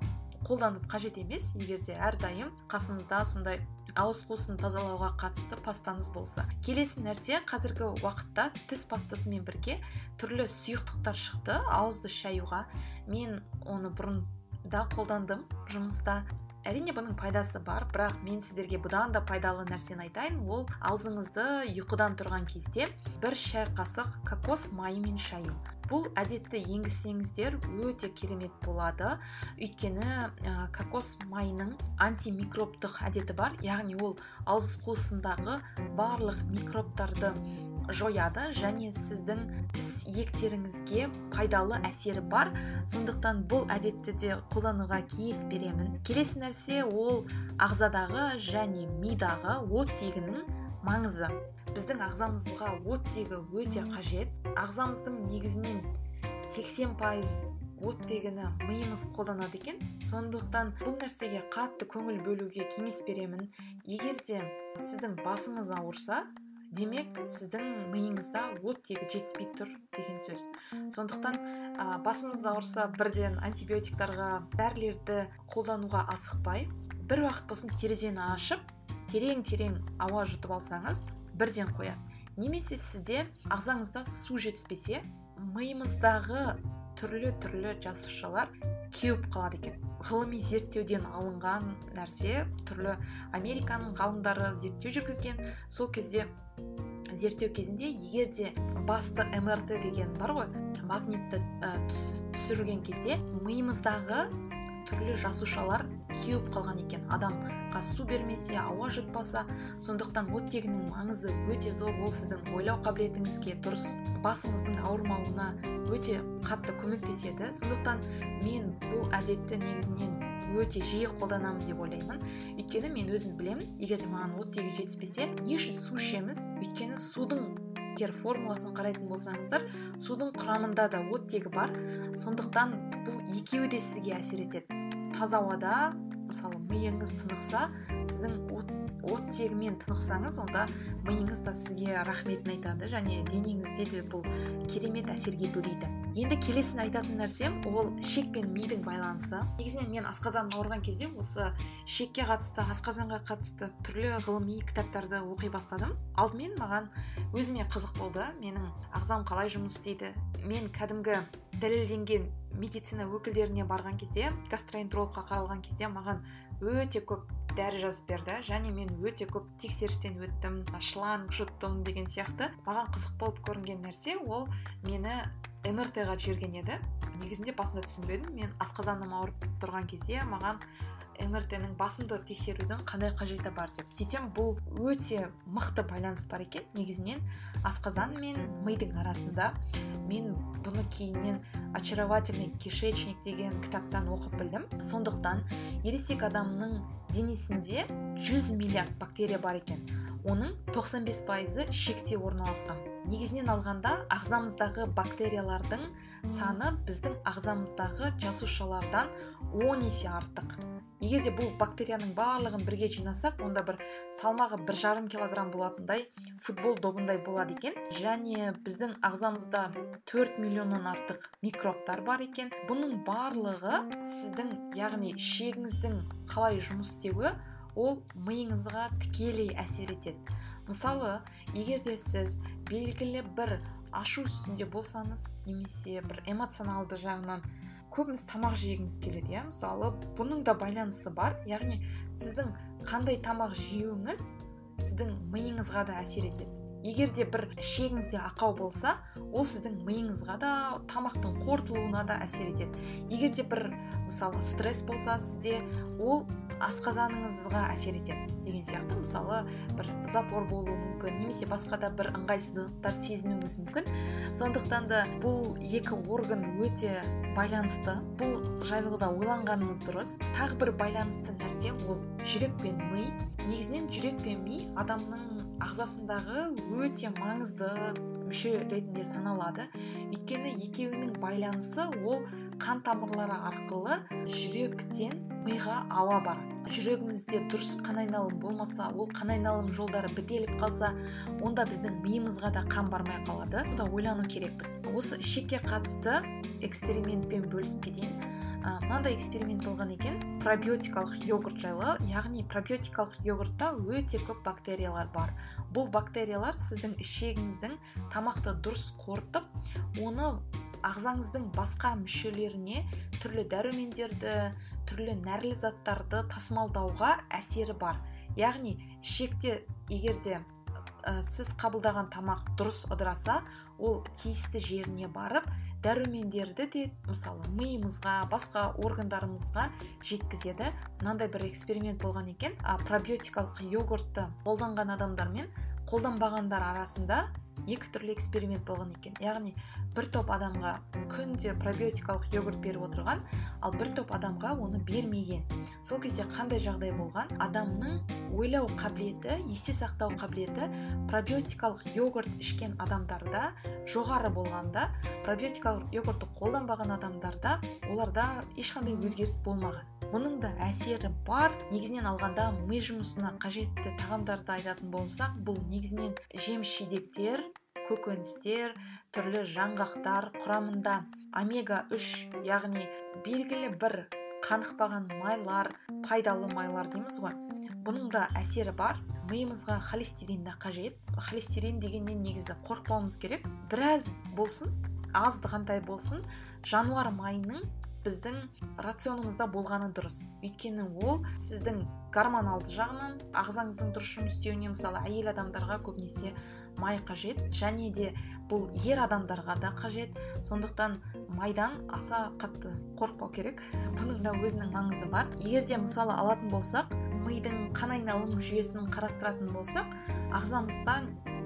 қолданып қажет емес егер де әрдайым қасыңызда сондай ауыз қуысын тазалауға қатысты пастаңыз болса. Келесі нәрсе қазіргі уақытта тіс пастасымен бірге түрлі сұйықтықтар шықты ауызды шаюға. Мен оны бұрын да қолдандым жұмыста. Әрине бұның пайдасы бар бірақ мен сіздерге бұдан да пайдалы нәрсені айтайын. Ол аузыңызды ұйқыдан тұрған кезде бір шай қасық кокос майымен шаю бұл әдетті енгізсеңіздер өте керемет болады. Өйткені ә, кокос майының антимикробтық әдеті бар. Яғни ол ауыз қуысындағы барлық микробтарды жояды және сіздің тіс иектеріңізге пайдалы әсері бар. Сондықтан бұл әдетті де қолдануға кеңес беремін. Келесі нәрсе ол ағзадағы және мидағы оттегінің маңызы. Біздің ағзамызға оттегі өте қажет. Ағзамыздың негізінен 80 пайыз оттегіні миымыз қолданады екен. Сондықтан бұл нәрсеге қатты көңіл бөлуге кеңес беремін. Егер де сіздің басыңыз ауырса демек сіздің миыңызда оттегі жетіспей тұр деген сөз. Сондықтан ә, басымыз ауырса бірден антибиотиктарға дәрілерді қолдануға асықпай бір уақыт болсын терезені ашып терең терең ауа жұтып алсаңыз бірден қояды. Немесе сізде ағзаңызда су жетіспесе миымыздағы түрлі түрлі жасушалар кеуіп қалады екен. Ғылыми зерттеуден алынған нәрсе түрлі американың ғалымдары зерттеу жүргізген. Сол кезде зерттеу кезінде егер де басты мрт деген бар ғой магнитті түсірген кезде миымыздағы түрлі жасушалар кеуіп қалған екен. Адамға су бермесе ауа жұтпаса сондықтан оттегінің маңызы өте зор. Ол сіздің ойлау қабілетіңізге дұрыс басыңыздың ауырмауына өте қатты көмектеседі. Сондықтан мен бұл әдетті негізінен өте жиі қолданамын деп ойлаймын. Өйткені мен өзім білемін егер маған оттегі жетіспесе не үшін су ішеміз. Өйткені судың егер формуласын қарайтын болсаңыздар судың құрамында да оттегі бар. Сондықтан бұл екеуі де сізге әсер етеді. Таза ауада мысалы миыңыз тынықса сіздің оттегімен тынықсаңыз онда миыңыз да сізге рахметін айтады және денеңізде де бұл керемет әсерге бөлейді. Енді келесін айтатын нәрсем ол шек пен мидың байланысы. Негізінен мен асқазаным ауырған кезде осы шекке қатысты асқазанға қатысты түрлі ғылыми кітаптарды оқи бастадым. Алдымен маған өзіме қызық болды. Менің ағзам қалай жұмыс істейді? Мен кәдімгі дәлелденген медицина өкілдеріне барған кезде гастроэнтерологқа қаралған кезде маған өте көп дәрі жазып берді және мен өте көп тексерістен өттім шланг жұттым деген сияқты. Маған қызық болып көрінген нәрсе ол мені мрт-ға жіберген еді. Негізінде басында түсінбедім. Мен асқазаным ауырып тұрған кезде маған мрт ның басымды тексерудің қандай қажеті бар деп сөйтсем бұл өте мықты байланыс бар екен. Негізінен асқазан мен мидың арасында. Мен бұны кейіннен очаровательный кишечник деген кітаптан оқып білдім. Сондықтан ересек адамның денесінде 100 миллиард бактерия бар екен. Оның 95 пайызы ішекте орналасқан. Негізінен алғанда ағзамыздағы бактериялардың саны біздің ағзамыздағы жасушалардан 10 есе артық. Егер де бұл бактерияның барлығын бірге жинасақ онда бір салмағы бір жарым килограмм болатындай футбол добындай болады екен. Және біздің ағзамызда 4 миллионнан артық микробтар бар екен. Бұның барлығы сіздің яғни ішегіңіздің қалай жұмыс істеуі ол миыңызға тікелей әсер етеді. Мысалы егер де сіз белгілі бір ашу үстінде болсаңыз немесе бір эмоционалды жағынан көбіміз тамақ жегіміз келеді иә? Мысалы бұның да байланысы бар. Яғни сіздің қандай тамақ жеуіңіз сіздің миыңызға да әсер етеді. Егер де бір ішегіңізде ақау болса ол сіздің миыңызға да тамақтың қорытылуына да әсер етеді. Егер де бір мысалы стресс болса сізде ол асқазаныңызға әсер етеді деген сияқты. Мысалы бір запор болуы мүмкін немесе басқа да бір ыңғайсыздықтар сезінуіңіз мүмкін. Сондықтан да бұл екі орган өте байланысты. Бұл жайлы да ойланғаныңыз дұрыс. Тағы бір байланысты нәрсе ол жүрек пен ми. Негізінен жүрек пен ми адамның ағзасындағы өте маңызды мүше ретінде саналады. Өйткені екеуінің байланысы ол қан тамырлары арқылы жүректен миға ауа барады. Жүрегімізде дұрыс қан айналым болмаса ол қан айналым жолдары бітеліп қалса онда біздің миымызға да қан бармай қалады. Да ойлану керекпіз. Осы ішекке қатысты экспериментпен бөлісіп кетейін. Мынандай эксперимент болған екен. Пробиотикалық йогурт жайлы яғни пробиотикалық йогуртта өте көп бактериялар бар. Бұл бактериялар сіздің ішегіңіздің тамақты дұрыс қорытып оны ағзаңыздың басқа мүшелеріне түрлі дәрумендерді түрлі нәрлі заттарды тасымалдауға әсері бар. Яғни ішекте егерде ә, сіз қабылдаған тамақ дұрыс ыдыраса ол тиісті жеріне барып дәрумендерді де мысалы миымызға басқа органдарымызға жеткізеді. Мынандай бір эксперимент болған екен. А пробиотикалық йогуртты қолданған адамдар мен қолданбағандар арасында екі түрлі эксперимент болған екен. Яғни бір топ адамға күнде пробиотикалық йогурт беріп отырған ал бір топ адамға оны бермеген. Сол кезде қандай жағдай болған? Адамның ойлау қабілеті есте сақтау қабілеті пробиотикалық йогурт ішкен адамдарда жоғары болғанда пробиотикалық йогуртты қолданбаған адамдарда оларда ешқандай өзгеріс болмаған. Мұның да әсері бар. Негізінен алғанда ми жұмысына қажетті тағамдарды айтатын болсақ бұл негізінен жеміс жидектер көкөністер түрлі жаңғақтар құрамында. Омега 3 яғни белгілі бір қанықпаған майлар пайдалы майлар дейміз ғой. Бұның да әсері бар. Миымызға холестерин да қажет. Холестерин дегеннен негізі қорықпауымыз керек. Біраз болсын аздығандай болсын. Жануар майының біздің рационымызда болғаны дұрыс. Өйткені ол сіздің гормоналды жағынан ағзаңыздың дұрыс жұмыс істеуіне мысалы әйел адамдарға көбінесе май қажет және де бұл ер адамдарға да қажет. Сондықтан майдан аса қатты қорықпау керек. Бұның да өзінің маңызы бар. Егер де мысалы алатын болсақ мидың қан айналым жүйесін қарастыратын болсақ ағзамызда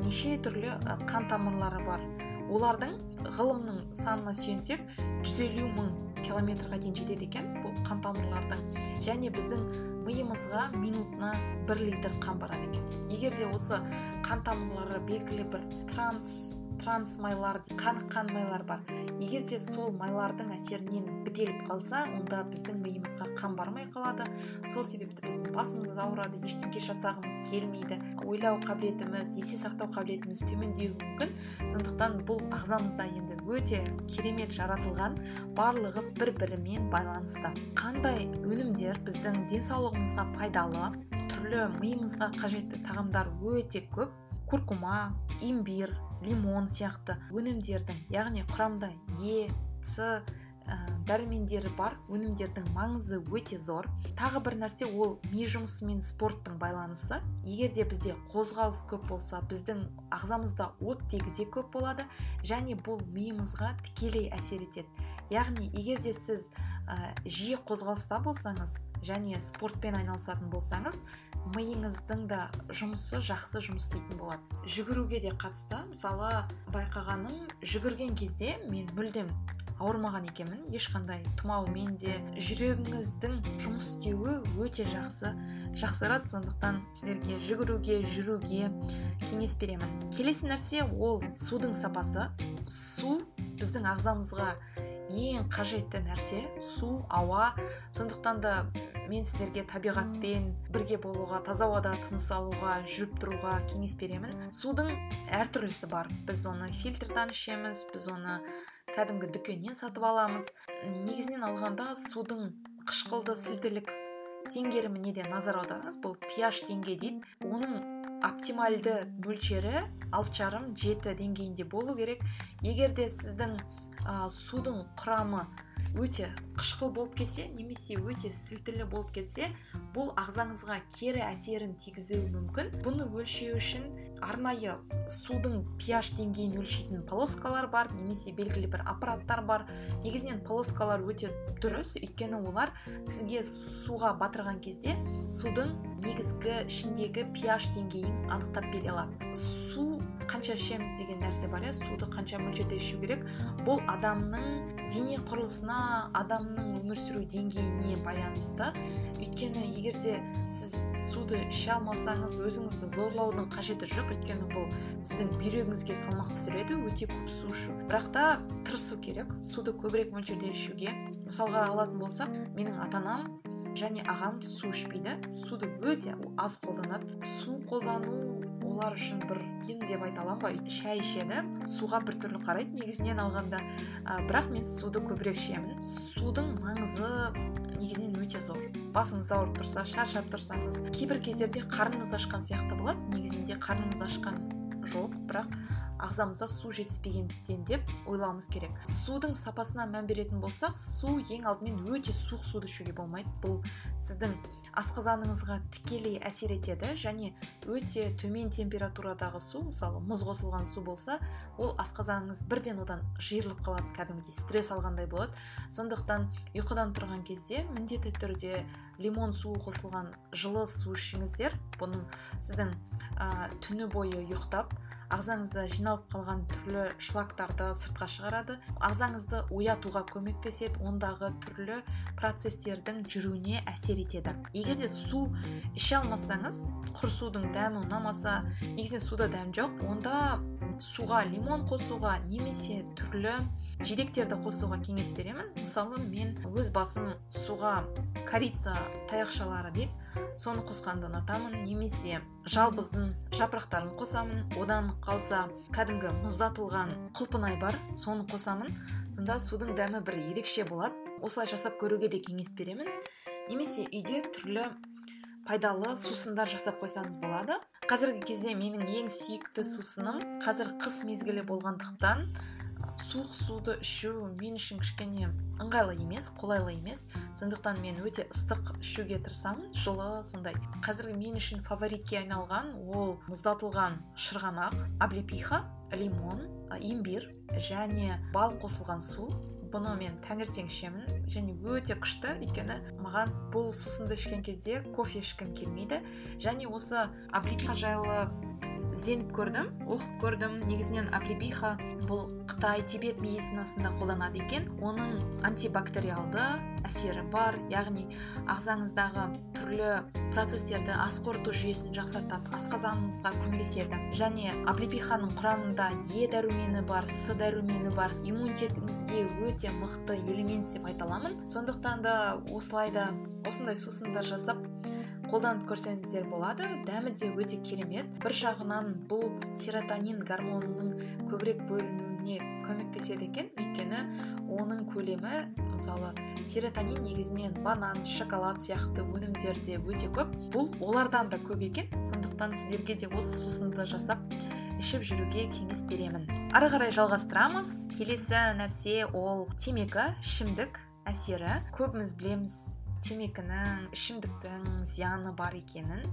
неше түрлі қан тамырлары бар. Олардың ғылымның санына сүйенсек 150 мың километрға дейін жетеді екен бұл қан тамырлардың және біздің миымызға минутына бір литр қан барады екен. Егер де осы қан тамырлары белгілі бір транс транс майлар қаныққан майлар бар. Егер де сол майлардың әсерінен бітеліп қалса онда біздің миымызға қан бармай қалады. Сол себепті біздің басымыз ауырады ештеңке жасағымыз келмейді. Ойлау қабілетіміз есте сақтау қабілетіміз төмендеуі мүмкін. Сондықтан бұл ағзамызда енді өте керемет жаратылған барлығы бір бірімен байланысты. Қандай өнімдер біздің денсаулығымызға пайдалы түрлі миымызға қажетті тағамдар өте көп. Куркума имбирь лимон сияқты өнімдердің яғни құрамында е с ә, дәрумендері бар өнімдердің маңызы өте зор. Тағы бір нәрсе ол ми жұмысы мен спорттың байланысы. Егер де бізде қозғалыс көп болса біздің ағзамызда оттегі де көп болады және бұл миымызға тікелей әсер етеді. Яғни егер де сіз ә, жиі қозғалыста болсаңыз және спортпен айналысатын болсаңыз миыңыздың да жұмысы жақсы жұмыс істейтін болады. Жүгіруге де қатысты. Мысалы байқағаным жүгірген кезде мен мүлдем ауырмаған екенмін. Ешқандай тұмаумен де жүрегіңіздің жұмыс істеуі өте жақсы жақсарады. Сондықтан сіздерге жүгіруге жүруге кеңес беремін. Келесі нәрсе ол судың сапасы. Су біздің ағзамызға ең қажетті нәрсе су ауа. Сондықтан да мен сіздерге табиғатпен бірге болуға таза ауада тыныс алуға жүріп тұруға кеңес беремін. Судың әртүрлісі бар. Біз оны фильтрдан ішеміз біз оны кәдімгі дүкеннен сатып аламыз. Негізінен алғанда судың қышқылды сілтілік теңгеріміне де назар аударыңыз. Бұл ph деңгей дейді. Оның оптимальды мөлшері алты жарым жеті деңгейінде болу керек. Егер де сіздің ә, судың құрамы өте қышқыл болып кетсе немесе өте сілтілі болып кетсе бұл ағзаңызға кері әсерін тигізуі мүмкін. Бұны өлшеу үшін арнайы судың ph деңгейін өлшейтін полоскалар бар немесе белгілі бір аппараттар бар. Негізінен полоскалар өте дұрыс өйткені олар сізге суға батырған кезде судың негізгі ішіндегі ph деңгейін анықтап бере алады. Су қанша ішеміз деген нәрсе бар иә? Суды қанша мөлшерде ішу керек? Бұл адамның дене құрылысына адамның өмір сүру деңгейіне байланысты. Өйткені егер де сіз суды іше алмасаңыз өзіңізді зорлаудың қажеті жоқ. Өйткені бұл сіздің бүйрегіңізге салмақ түсіреді өте көп су ішу. Бірақ та тырысу керек суды көбірек мөлшерде ішуге. Мысалға алатын болсақ менің ата анам және ағам су ішпейді. Суды өте аз қолданады. Су қолдану олар үшін бір ен деп айта аламын ба шай ішеді суға біртүрлі қарайды негізінен алғанда. Бірақ мен суды көбірек ішемін. Судың маңызы негізінен өте зор. Басыңыз ауырып тұрса шаршап тұрсаңыз кейбір кездерде қарныңыз ашқан сияқты болады. Негізінде қарныңыз ашқан жоқ бірақ ағзамызда су жетіспегендіктен деп ойлауымыз керек. Судың сапасына мән беретін болсақ су ең алдымен өте суық суды ішуге болмайды. Бұл сіздің асқазаныңызға тікелей әсер етеді және өте төмен температурадағы су мысалы мұз қосылған су болса ол асқазаныңыз бірден одан жиырылып қалады кәдімгідей стресс алғандай болады. Сондықтан ұйқыдан тұрған кезде міндетті түрде лимон суы қосылған жылы су ішіңіздер. Бұның сіздің ә, түні бойы ұйықтап ағзаңызда жиналып қалған түрлі шлактарды сыртқа шығарады. Ағзаңызды оятуға көмектеседі ондағы түрлі процестердің жүруіне әсер етеді. Егер де су іше алмасаңыз құр судың дәмі ұнамаса негізінен суда дәм жоқ онда суға лимон қосуға немесе түрлі жидектерді қосуға кеңес беремін. Мысалы мен өз басым суға корица таяқшалары дейді соны қосқанды ұнатамын немесе жалбыздың жапырақтарын қосамын. Одан қалса кәдімгі мұздатылған құлпынай бар соны қосамын. Сонда судың дәмі бір ерекше болады. Осылай жасап көруге де кеңес беремін. Немесе үйде түрлі пайдалы сусындар жасап қойсаңыз болады. Қазіргі кезде менің ең сүйікті сусыным қазір қыс мезгілі болғандықтан суық суды ішу мен үшін кішкене ыңғайлы емес қолайлы емес. Сондықтан мен өте ыстық ішуге тырысамын. Жылы сондай. Қазіргі мен үшін фаворитке айналған ол мұздатылған шырғанақ облепиха лимон имбирь және бал қосылған су. Бұны мен таңертең ішемін және өте күшті. Өйткені маған бұл сусынды ішкен кезде кофе ішкім келмейді. Және осы облипиха жайлы ізденіп көрдім оқып көрдім. Негізінен облепиха бұл қытай тибет медицинасында қолданады екен. Оның антибактериалды әсері бар яғни ағзаңыздағы түрлі процестерді ас қорыту жүйесін жақсартады асқазаныңызға көмектеседі. Және облепиханың құрамында е дәрумені бар с дәрумені бар. Иммунитетіңізге өте мықты элемент деп айта аламын. Сондықтан да осылай да осындай сусындар жасап қолданып көрсеңіздер болады. Дәмі де өте керемет. Бір жағынан бұл серотонин гормонының көбірек бөлінуіне көмектеседі екен. Өйткені оның көлемі мысалы серотонин негізінен банан шоколад сияқты өнімдерде өте көп. Бұл олардан да көп екен. Сондықтан сіздерге де осы сусынды жасап ішіп жүруге кеңес беремін. Ары қарай жалғастырамыз. Келесі нәрсе ол темекі ішімдік әсері. Көбіміз білеміз темекінің ішімдіктің зияны бар екенін.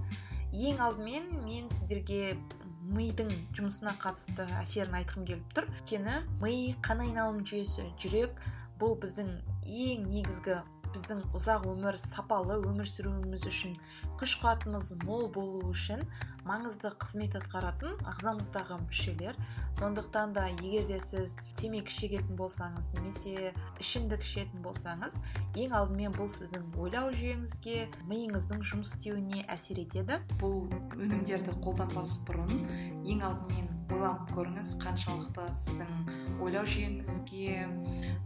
Ең алдымен мен сіздерге мидың жұмысына қатысты әсерін айтқым келіп тұр. өйткені ми қан айналым жүйесі жүрек бұл біздің ең негізгі біздің ұзақ өмір сапалы өмір сүруіміз үшін күш қуатымыз мол болу үшін маңызды қызмет атқаратын ағзамыздағы мүшелер. Сондықтан да егер де сіз темекі шегетін болсаңыз немесе ішімдік ішетін болсаңыз ең алдымен бұл сіздің ойлау жүйеңізге миыңыздың жұмыс істеуіне әсер етеді. Бұл өнімдерді қолданбас бұрын ең алдымен ойланып көріңіз қаншалықты сіздің ойлау жүйеңізге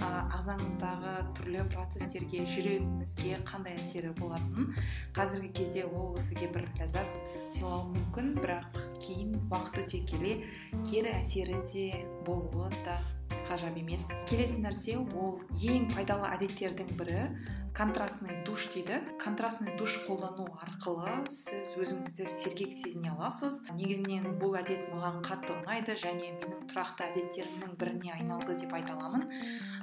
ағзаңыздағы түрлі процестерге жүрегіңізге қандай әсері болатынын қазіргі кезде ол сізге бір ләззат сыйлауы мүмкін бірақ кейін уақыт өте келе кері әсері де болуы да ғажап емес. Келесі нәрсе ол ең пайдалы әдеттердің бірі контрастный душ дейді. Контрастный душ қолдану арқылы сіз өзіңізді сергек сезіне аласыз. Негізінен бұл әдет маған қатты ұнайды және менің тұрақты әдеттерімнің біріне айналды деп айта аламын.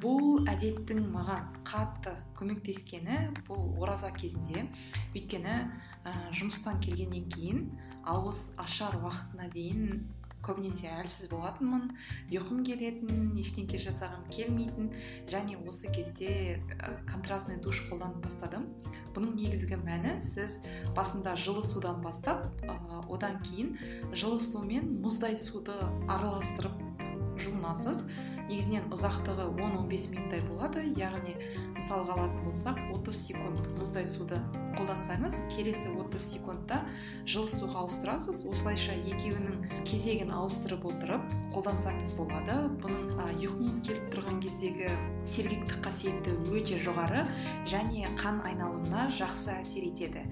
Бұл әдеттің маған қатты көмектескені бұл ораза кезінде. Өйткені ә, жұмыстан келгеннен кейін ауыз ашар уақытына дейін көбінесе әлсіз болатынмын ұйқым келетін ештеңке жасағым келмейтін және осы кезде контрастный душ қолданып бастадым. Бұның негізгі мәні сіз басында жылы судан бастап одан кейін жылы су мен мұздай суды араластырып жуынасыз. Негізінен ұзақтығы 10-15 минуттай болады. Яғни мысалға алатын болсақ 30 секунд мұздай суды қолдансаңыз келесі 30 секундта жылы суға ауыстырасыз. Осылайша екеуінің кезегін ауыстырып отырып қолдансаңыз болады. Бұның ұйқыңыз келіп тұрған кездегі сергектік қасиеті өте жоғары және қан айналымына жақсы әсер етеді.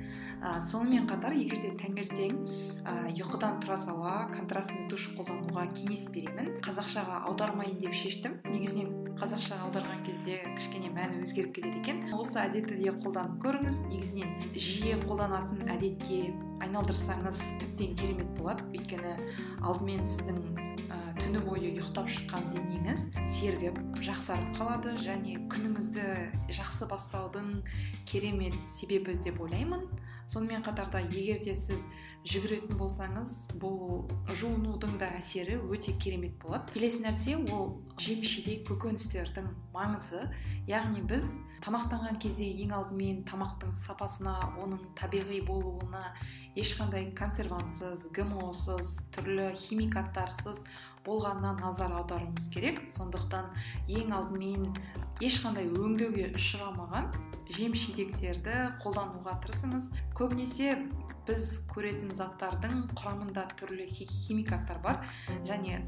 Ә, сонымен қатар егер де таңертең ә, ұйқыдан тұра сала контрастный душ қолдануға кеңес беремін. Қазақшаға аудармайын деп шештім. Негізінен қазақшаға аударған кезде кішкене мәні өзгеріп кетеді екен. Осы әдетті де қолданып көріңіз. Негізінен жиі қолданатын әдетке айналдырсаңыз тіптен керемет болады. Өйткені алдымен сіздің түні бойы ұйықтап шыққан денеңіз сергіп жақсарып қалады және күніңізді жақсы бастаудың керемет себебі деп ойлаймын. Сонымен қатарда егер де сіз жүгіретін болсаңыз бұл жуынудың да әсері өте керемет болады. Келесі нәрсе ол жеміс жидек көкөністердің маңызы. Яғни біз тамақтанған кезде ең алдымен тамақтың сапасына оның табиғи болуына ешқандай консервантсыз гмосыз түрлі химикаттарсыз болғанына назар аударуымыз керек. Сондықтан ең алдымен ешқандай өңдеуге ұшырамаған жеміс жидектерді қолдануға тырысыңыз. Көбінесе біз көретін заттардың құрамында түрлі химикаттар бар. Және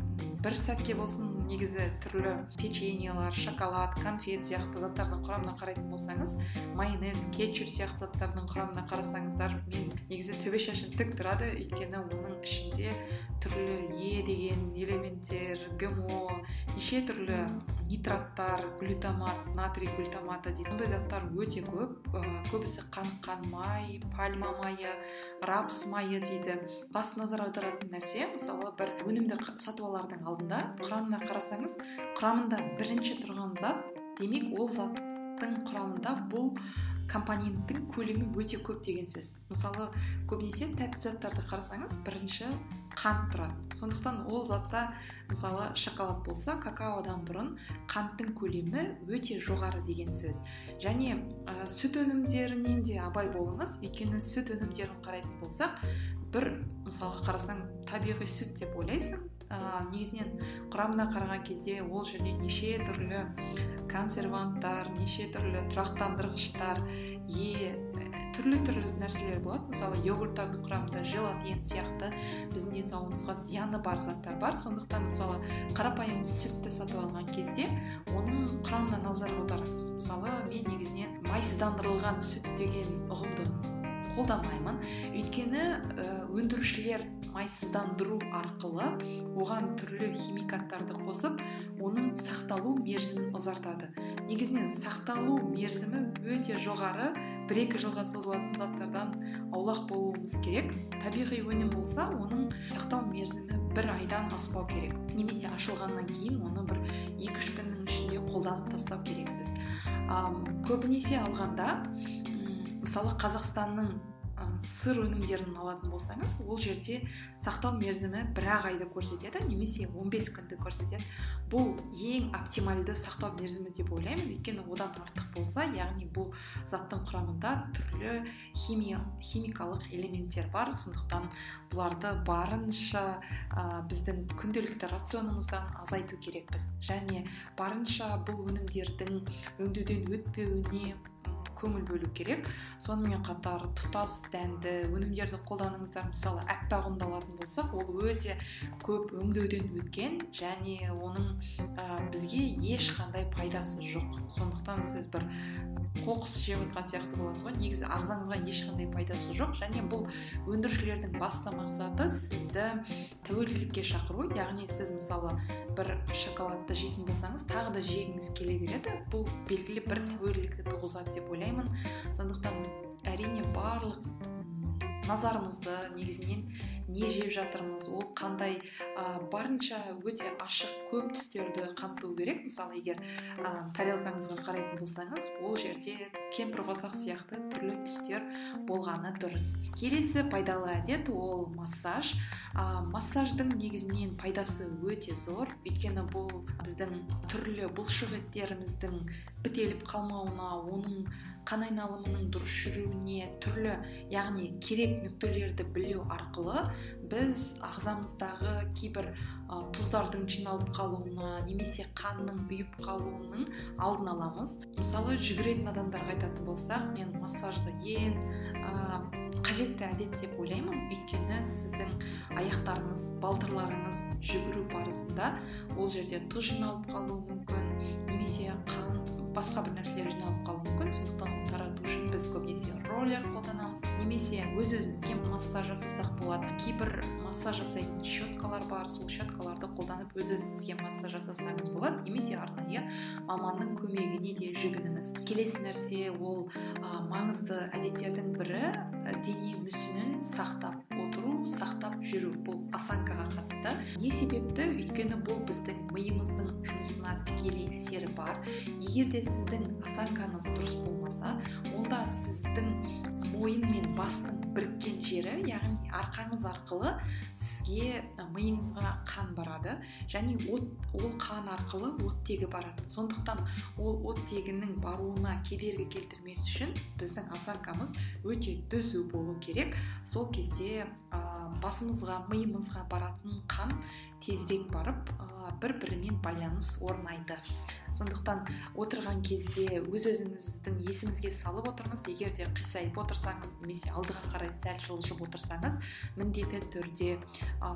бір сәтке болсын негізі түрлі печеньелар шоколад конфет сияқты заттардың құрамына қарайтын болсаңыз майонез кетчуп сияқты заттардың құрамына қарасаңыздар мен негізі төбе шашым тік тұрады. Өйткені оның ішінде түрлі е деген элементтер гмо неше түрлі нитраттар глютамат натрий глютаматы дейді бұндай заттар өте көп. Ә, көбісі қаныққан май пальма майы рапс майы дейді. Басты назар аударатын нәрсе мысалы бір өнімді сатып алардың алдында құрамына қарасаңыз құрамында бірінші тұрған зат демек ол заттың құрамында бұл компоненттің көлемі өте көп деген сөз. Мысалы көбінесе тәтті заттарды қарасаңыз бірінші қант тұрады. Сондықтан ол затта мысалы шоколад болса какаодан бұрын қанттың көлемі өте жоғары деген сөз. Және ә, сүт өнімдерінен де абай болыңыз. Өйткені сүт өнімдерін қарайтын болсақ бір мысалға қарасаң табиғи сүт деп ойлайсың ә, негізінен құрамына қараған кезде ол жерде неше түрлі консерванттар неше түрлі тұрақтандырғыштар е түрлі түрлі нәрселер болады. Мысалы йогурттардың құрамында желатин сияқты біздің денсаулығымызға зияны бар заттар бар. Сондықтан мысалы қарапайым сүтті сатып алған кезде оның құрамына назар аударыңыз мысалы мен негізінен майсыздандырылған сүт деген ұғымды қолдамаймын өйткені өндірушілер майсыздандыру арқылы оған түрлі химикаттарды қосып оның сақталу мерзімін ұзартады. Негізінен сақталу мерзімі өте жоғары. бір екі жылға созылатын заттардан аулақ болуымыз керек. Табиғи өнім болса оның сақтау мерзімі бір айдан аспау керек. Немесе ашылғаннан кейін оны бір екі үш күннің ішінде қолданып тастау керексіз. Көбінесе алғанда мысалы қазақстанның сыр өнімдерін алатын болсаңыз ол жерде сақтау мерзімі бір ақ айды көрсетеді немесе 15 күнді көрсетеді. Бұл ең оптимальды сақтау мерзімі деп ойлаймын. Өйткені одан артық болса яғни бұл заттың құрамында түрлі химия, химикалық элементтер бар. Сондықтан бұларды барынша ә, біздің күнделікті рационымыздан азайту керекпіз. Және барынша бұл өнімдердің өңдеуден өтпеуіне көңіл бөлу керек. Сонымен қатар тұтас дәнді өнімдерді қолданыңыздар. Мысалы аппақ ұнды алатын болсақ ол өте көп өңдеуден өткен және оның ә, бізге ешқандай пайдасы жоқ. Сондықтан сіз бір қоқыс жеп жатқан сияқты боласыз ғой. Негізі ағзаңызға ешқандай пайдасы жоқ және бұл өндірушілердің басты мақсаты сізді тәуелділікке шақыру. Яғни сіз мысалы бір шоколадты жейтін болсаңыз тағы да жегіңіз келе береді. Бұл белгілі бір тәуелділікті туғызады деп ойлаймын. Сондықтан әрине барлық назарымызды негізінен не жеп жатырмыз ол қандай ә, барынша өте ашық көп түстерді қамту керек. Мысалы егер ә, тарелкаңызға қарайтын болсаңыз ол жерде кемпір қосақ сияқты түрлі түстер болғаны дұрыс. Келесі пайдалы әдет ол массаж. Ә, массаждың негізінен пайдасы өте зор. Өйткені бұл біздің түрлі бұлшық еттеріміздің бітеліп қалмауына оның қан айналымының дұрыс жүруіне түрлі яғни керек нүктелерді білу арқылы біз ағзамыздағы кейбір ә, тұздардың жиналып қалуына немесе қанның ұйып қалуының алдын аламыз. Мысалы жүгіретін адамдарға айтатын болсақ мен массажды ең ә, қажетті әдет деп ойлаймын. Өйткені сіздің аяқтарыңыз балтырларыңыз жүгіру барысында ол жерде тұз жиналып қалуы мүмкін немесе қан басқа бір нәрселер жиналып қалуы мүмкін. Сондықтан тарату үшін біз көбінесе роллер қолданамыз. Немесе өз өзімізге массаж жасасақ болады. Кейбір массаж жасайтын щеткалар бар. Сол щеткаларды қолданып өз өзіңізге массаж жасасаңыз болады. Немесе арнайы маманның көмегіне де жүгініңіз. Келесі нәрсе ол ә, маңызды әдеттердің бірі дене мүсінін сақтап отыру сақтап жүру. Бұл осанкаға қатысты. Не себепті? Өйткені бұл біздің миымыздың жұмысына тікелей әсері бар. Егер де сіздің осанкаңыз дұрыс болмаса онда сіздің мойын мен бастың біріккен жері яғни арқаңыз арқылы сізге миыңызға қан барады. Және от, ол қан арқылы оттегі барады. Сондықтан ол оттегінің баруына кедергі келтірмес үшін біздің осанкамыз өте түзу болу керек. Сол кезде ә, басымызға миымызға баратын қан тезірек барып бір бірімен байланыс орнайды. Сондықтан отырған кезде өз өзіңіздің есіңізге салып отырыңыз. Егер де қисайып отырсаңыз немесе алдыға қарай сәл жылжып отырсаңыз міндетті түрде ә,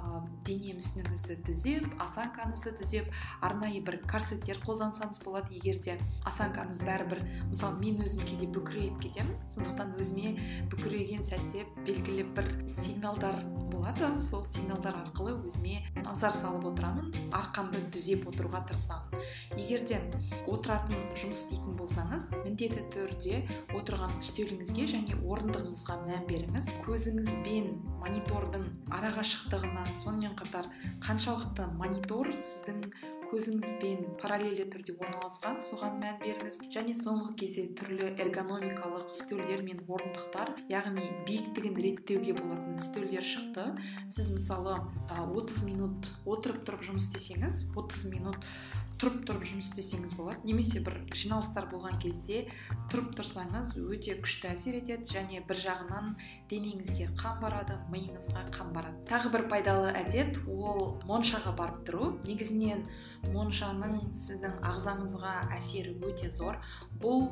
дене мүсініңізді түзеп осанкаңызды түзеп арнайы бір корсеттер қолдансаңыз болады. Егер де осанкаңыз бәрібір мысалы мен өзім кейде бүкірейіп кетемін. Сондықтан өзіме бүкірейген сәтте белгілі бір сигналдар болады. Сол сигналдар арқылы өзіме назар салып отырамын арқамды түзеп отыруға тырысамын. Егер де отыратын жұмыс істейтін болсаңыз міндетті түрде отырған үстеліңізге және орындығыңызға мән беріңіз. Көзіңіз бен монитордың арақашықтығына сонымен қатар қаншалықты монитор сіздің көзіңізбен параллельді түрде орналасқан соған мән беріңіз. Және соңғы кезде түрлі эргономикалық үстелдер мен орындықтар яғни биіктігін реттеуге болатын үстелдер шықты. Сіз мысалы 30 минут отырып тұрып жұмыс істесеңіз 30 минут тұрып тұрып жұмыс істесеңіз болады. Немесе бір жиналыстар болған кезде тұрып тұрсаңыз өте күшті әсер етеді және бір жағынан денеңізге қан барады миыңызға қан барады. Тағы бір пайдалы әдет ол моншаға барып тұру. Негізінен моншаның сіздің ағзаңызға әсері өте зор. Бұл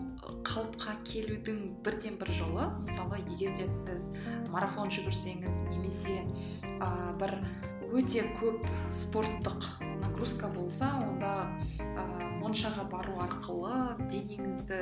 қалыпқа келудің бірден бір жолы. Мысалы егер де сіз марафон жүгірсеңіз немесе ә, бір өте көп спорттық нагрузка болса онда ә, моншаға бару арқылы денеңізді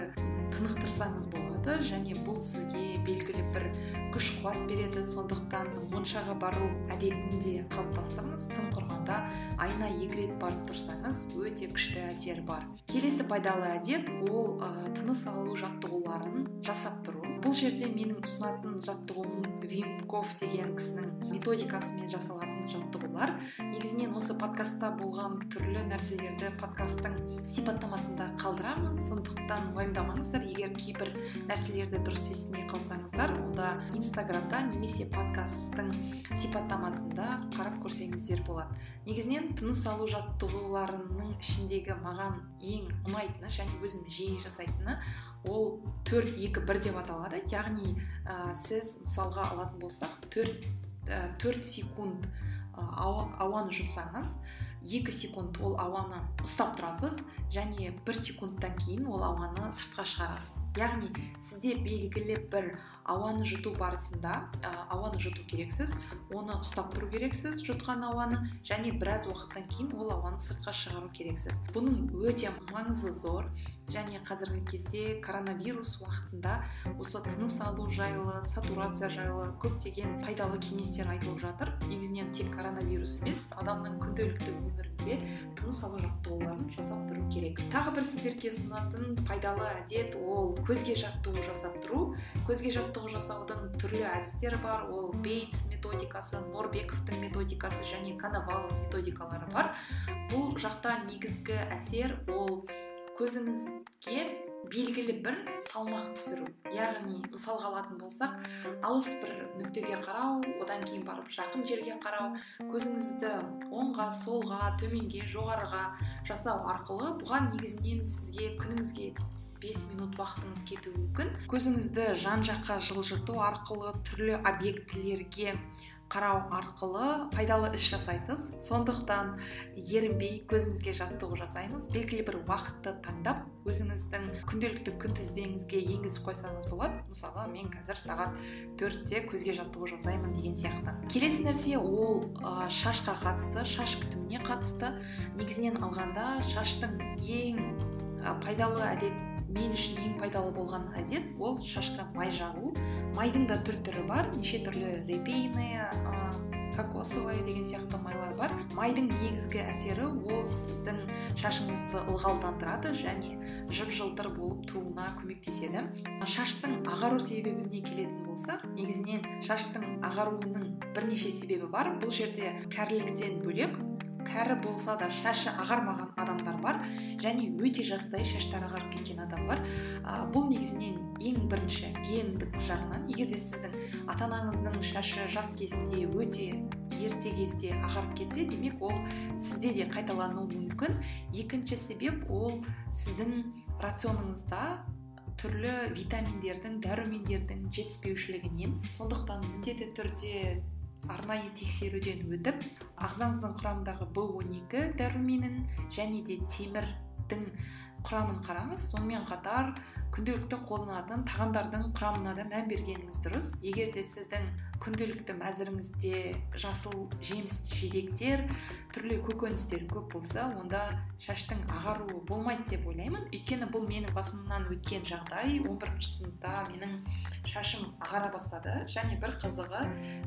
тынықтырсаңыз болады және бұл сізге белгілі бір күш қуат береді. Сондықтан моншаға бару әдетін де қалыптастырыңыз тым құрғанда айына екі рет барып тұрсаңыз өте күшті әсері бар. Келесі пайдалы әдет ол ә, тыныс алу жаттығуларын жасап тұру. Бұл жерде менің ұсынатын жаттығуым вим коф деген кісінің методикасымен жасалатын жаттығулар. Негізінен осы подкастта болған түрлі нәрселерді подкасттың сипаттамасында қалдырамын. Сондықтан уайымдамаңыздар. Егер кейбір нәрселерді дұрыс естімей қалсаңыздар онда инстаграмда немесе подкасттың сипаттамасында қарап көрсеңіздер болады. Негізінен тыныс алу жаттығуларының ішіндегі маған ең ұнайтыны және өзім жиі жасайтыны ол төрт екі бір деп аталады. Яғни ә, сіз мысалға алатын болсақ төрт төрт секунд ә, ауаны жұтсаңыз екі секунд ол ауаны ұстап тұрасыз және бір секундтан кейін ол ауаны сыртқа шығарасыз. Яғни сізде белгілі бір ауаны жұту барысында ә, ауаны жұту керексіз оны ұстап тұру керексіз жұтқан ауаны және біраз уақыттан кейін ол ауаны сыртқа шығару керексіз. Бұның өте маңызы зор және қазіргі кезде коронавирус уақытында осы тыныс алу жайлы сатурация жайлы көптеген пайдалы кеңестер айтылып жатыр. Негізінен тек коронавирус емес адамның күнделікті өмірінде тыныс алу жаттығуларын жасап тұру керек. Тағы бір сіздерге ұсынатын пайдалы әдет ол көзге жаттығу жасап тұру. Көзге жаттығу жасаудың түрлі әдістері бар. Ол бейтс методикасы норбековтың методикасы және коновалов методикалары бар. Бұл жақта негізгі әсер ол көзіңізге белгілі бір салмақ түсіру. Яғни мысалға алатын болсақ алыс бір нүктеге қарау одан кейін барып жақын жерге қарау көзіңізді оңға солға төменге жоғарыға жасау арқылы бұған негізінен сізге күніңізге 5 минут уақытыңыз кетуі мүмкін. Көзіңізді жан жаққа жылжыту арқылы түрлі объектілерге қарау арқылы пайдалы іс жасайсыз. Сондықтан ерінбей көзіңізге жаттығу жасаймыз. Белгілі бір уақытты таңдап өзіңіздің күнделікті күнтізбеңізге енгізіп қойсаңыз болады. Мысалы мен қазір сағат төртте көзге жаттығу жасаймын деген сияқты. Келесі нәрсе ол ә, шашқа қатысты шаш күтіміне қатысты. Негізінен алғанда шаштың ең пайдалы әдет мен үшін ең пайдалы болған әдет ол шашқа май жағу. Майдың да түр түрі бар. Неше түрлі репейная кокосовая деген сияқты майлар бар. Майдың негізгі әсері ол сіздің шашыңызды ылғалдандырады және жып жылтыр болып тұруына көмектеседі. Шаштың ағару себебіне келетін болсақ негізінен шаштың ағаруының бірнеше себебі бар. Бұл жерде кәріліктен бөлек кәрі болса да шашы ағармаған адамдар бар және өте жастай шаштары ағарып кеткен адам бар. Ә, бұл негізінен ең бірінші гендік жағынан егер де сіздің ата анаңыздың шашы жас кезінде өте ерте кезде ағарып кетсе демек ол сізде де қайталануы мүмкін. Екінші себеп ол сіздің рационыңызда түрлі витаминдердің дәрумендердің жетіспеушілігінен сондықтан міндетті түрде арнайы тексеруден өтіп ағзаңыздың құрамындағы б 12 дәруменін және де темірдің құрамын қараңыз. Сонымен қатар күнделікті қолданатын тағамдардың құрамына да мән бергеніңіз дұрыс. Егер де сіздің күнделікті мәзіріңізде жасыл жеміс жидектер түрлі көкөністер көп болса онда шаштың ағаруы болмайды деп ойлаймын. Өйткені бұл менің басымнан өткен жағдай. 11 сыныпта менің шашым ағара бастады және бір қызығы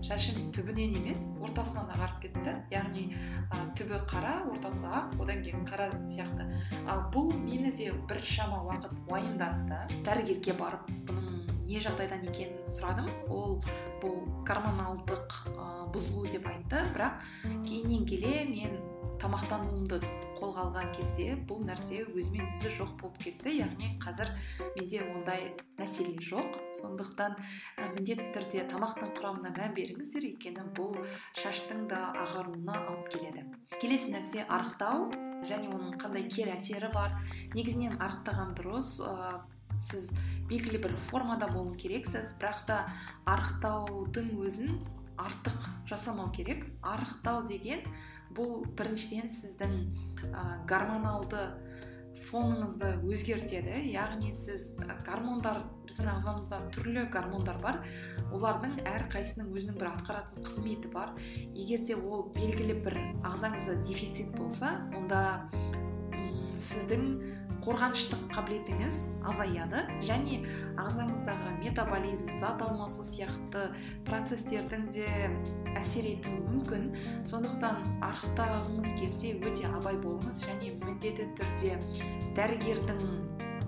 шашым түбінен емес ортасынан ағарып кетті. Яғни ә, түбі қара ортасы ақ одан кейін қара сияқты. Ал бұл мені де біршама уақыт уайымдатты. Дәрігерге барып бұның не жағдайдан екенін сұрадым. Ол бұл гормоналдық ә, бұзылу деп айтты. Бірақ кейіннен келе мен тамақтануымды қолға алған кезде бұл нәрсе өзімен өзі жоқ болып кетті. Яғни қазір менде ондай мәселе жоқ. Сондықтан ә, міндетті түрде тамақтың құрамына мән беріңіздер. Өйткені бұл шаштың да ағаруына алып келеді. Келесі нәрсе арықтау және оның қандай кері әсері бар. Негізінен арықтаған дұрыс сіз белгілі бір формада болу керексіз бірақ та арықтаудың өзін артық жасамау керек. Арықтау деген бұл біріншіден сіздің ә, гормоналды фоныңызды өзгертеді. Яғни сіз гормондар біздің ағзамызда түрлі гормондар бар. Олардың әрқайсысының өзінің бір атқаратын қызметі бар. Егер де ол белгілі бір ағзаңызда дефицит болса онда сіздің қорғаныштық қабілетіңіз азаяды және ағзаңыздағы метаболизм зат алмасу сияқты процестердің де әсер етуі мүмкін. Сондықтан арықтағыңыз келсе өте абай болыңыз және міндетті түрде дәрігердің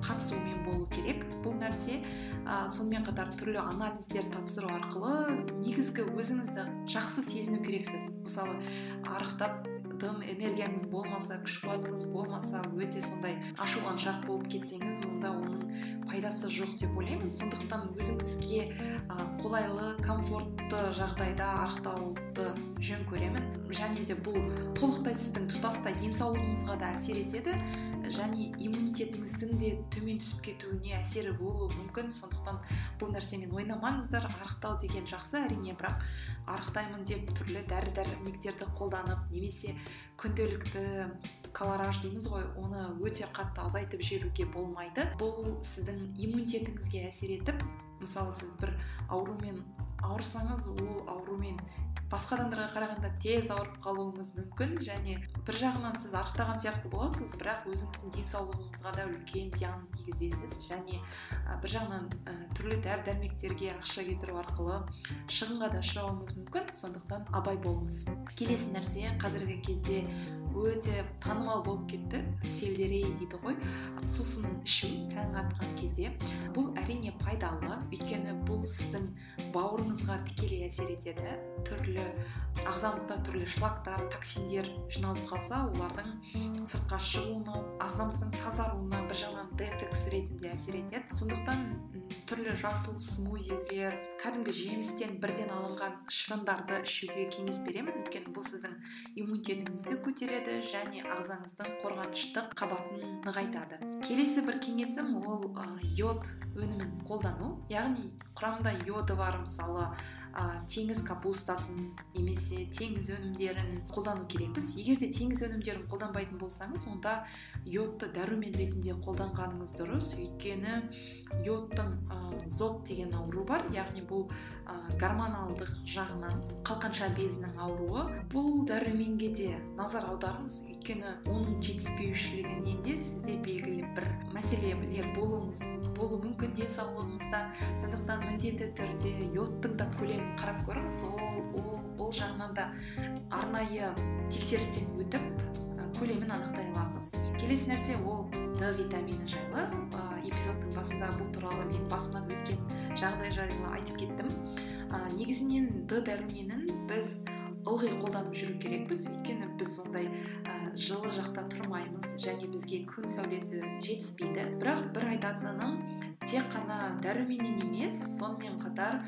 қатысуымен болу керек. Бұл нәрсе ә, сонымен қатар түрлі анализдер тапсыру арқылы негізгі өзіңізді жақсы сезіну керексіз. Мысалы арықтап тым энергияңыз болмаса күш қуатыңыз болмаса өте сондай ашуланшақ болып кетсеңіз онда оның пайдасы жоқ деп ойлаймын. Сондықтан өзіңізге қолайлы комфортты жағдайда арықтауды жөн көремін. Және де бұл толықтай сіздің тұтастай денсаулығыңызға да әсер етеді. Және иммунитетіңіздің де төмен түсіп кетуіне әсері болуы мүмкін. Сондықтан бұл нәрсемен ойнамаңыздар арықтау деген жақсы әрине бірақ арықтаймын деп түрлі дәрі дәрмектерді қолданып немесе күнделікті колораж дейміз ғой оны өте қатты азайтып жіберуге болмайды. Бұл сіздің иммунитетіңізге әсер етіп мысалы сіз бір аурумен ауырсаңыз ол аурумен басқа адамдарға қарағанда тез ауырып қалуыңыз мүмкін және бір жағынан сіз арықтаған сияқты боласыз бірақ өзіңіздің денсаулығыңызға да үлкен зиянын тигізесіз және бір жағынан ә, түрлі дәрі дәрмектерге ақша кетіру арқылы шығынға да ұшырауыңыз мүмкін сондықтан абай болыңыз. Келесі нәрсе қазіргі кезде өте танымал болып кетті. Сельдерей дейді ғой. Сусын ішу таң атқан кезде бұл әрине пайдалы. Өйткені бұл сіздің бауырыңызға тікелей әсер етеді. Түрлі ағзамызда түрлі шлактар токсиндер жиналып қалса олардың сыртқа шығуына ағзамыздың тазаруына бір жағынан детекс ретінде әсер етеді. Сондықтан түрлі жасыл смузилер кәдімгі жемістен бірден алынған шырындарды ішуге кеңес беремін. Өйткені бұл сіздің иммунитетіңізді көтереді. Және ағзаңыздың қорғаныштық қабатын нығайтады. Келесі бір кеңесім ол ә, йод өнімін қолдану. Яғни құрамында йоды бар мысалы ә, теңіз капустасын немесе теңіз өнімдерін қолдану керекпіз. Егер де теңіз өнімдерін қолданбайтын болсаңыз онда йодты дәрумен ретінде қолданғаныңыз дұрыс. Өйткені йодтың ә, зоб деген ауру бар. Яғни бұл ә, гормоналдық жағынан қалқанша безінің ауруы. Бұл дәруменге де назар аударыңыз. Өйткені оның жетіспеушілігінен де сізде белгілі бір мәселелер болуы мүмкін денсаулығыңызда. Сондықтан міндетті түрде йодтың да қарап көріңіз ол ол, ол жағынан да арнайы тексерістен өтіп көлемін анықтай аласыз. Келесі нәрсе ол д витамині жайлы. Ә, эпизодтың басында бұл туралы мен басымнан өткен жағдай жайлы айтып кеттім. Ә, негізінен д дәруменін біз ылғи қолданып жүру керекпіз. Өйткені біз ондай ә, жылы жақта тұрмаймыз және бізге күн сәулесі жетіспейді. Бірақ бір айтатыным тек қана дәруменнен емес сонымен қатар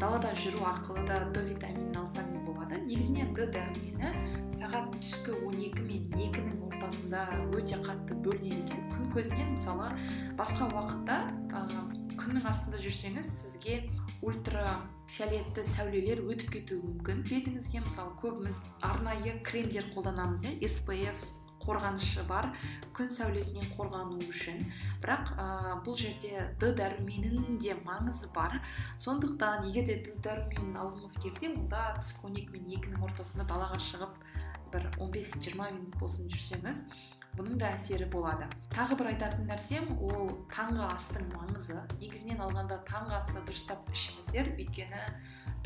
далада жүру арқылы да д витаминін алсаңыз болады. Негізінен д дәрумені сағат түскі 12 мен екінің ортасында өте қатты бөлінеді екен. Күн көзінен мысалы басқа уақытта ә, күннің астында жүрсеңіз сізге ультрафиолетті сәулелер өтіп кетуі мүмкін. Бетіңізге мысалы көбіміз арнайы кремдер қолданамыз иә? Спф қорғанышы бар күн сәулесінен қорғану үшін. Бірақ ә, бұл жерде д дәруменінің де маңызы бар. Сондықтан егер де д дәруменін алғыңыз келсе онда түскі он екі мен екінің ортасында далаға шығып бір 15-20 минут болсын жүрсеңіз бұның да әсері болады. Тағы бір айтатын нәрсем ол таңғы астың маңызы. Негізінен алғанда таңғы асты дұрыстап ішіңіздер өйткені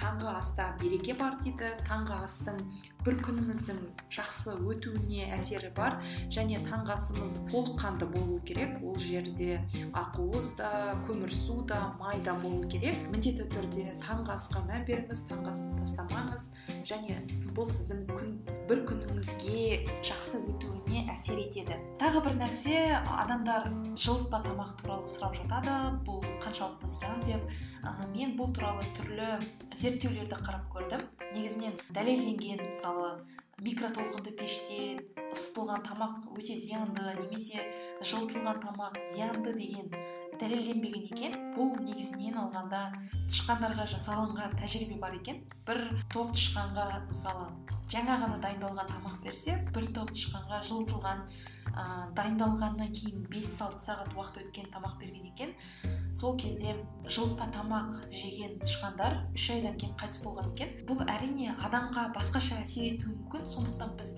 таңғы аста береке бар дейді. Таңғы астың бір күніңіздің жақсы өтуіне әсері бар. Және таңғы асымыз толыққанды болу керек. Ол жерде ақуыз да көмірсу да май да болу керек. Міндетті түрде таңғы асқа мән беріңіз таңғы асты тастамаңыз. Және бұл сіздің күн бір күніңізге жақсы өтуіне әсер етеді. Тағы бір нәрсе адамдар жылытпа тамақ туралы сұрап жатады. Бұл қаншалықты зиян деп ә, мен бұл туралы түрлі зерттеулерді қарап көрдім. Негізінен дәлелденген мысалы микротолқынды пеште ысытылған тамақ өте зиянды немесе жылытылған тамақ зиянды деген дәлелденбеген екен. Бұл негізінен алғанда тышқандарға жасалынған тәжірибе бар екен. Бір топ тышқанға мысалы жаңа ғана дайындалған тамақ берсе бір топ тышқанға жылытылған ә, дайындалғаннан кейін 5-6 сағат уақыт өткен тамақ берген екен. Сол кезде жылытпа тамақ жеген тышқандар үш айдан кейін қайтыс болған екен. Бұл әрине адамға басқаша әсер етуі мүмкін. Сондықтан біз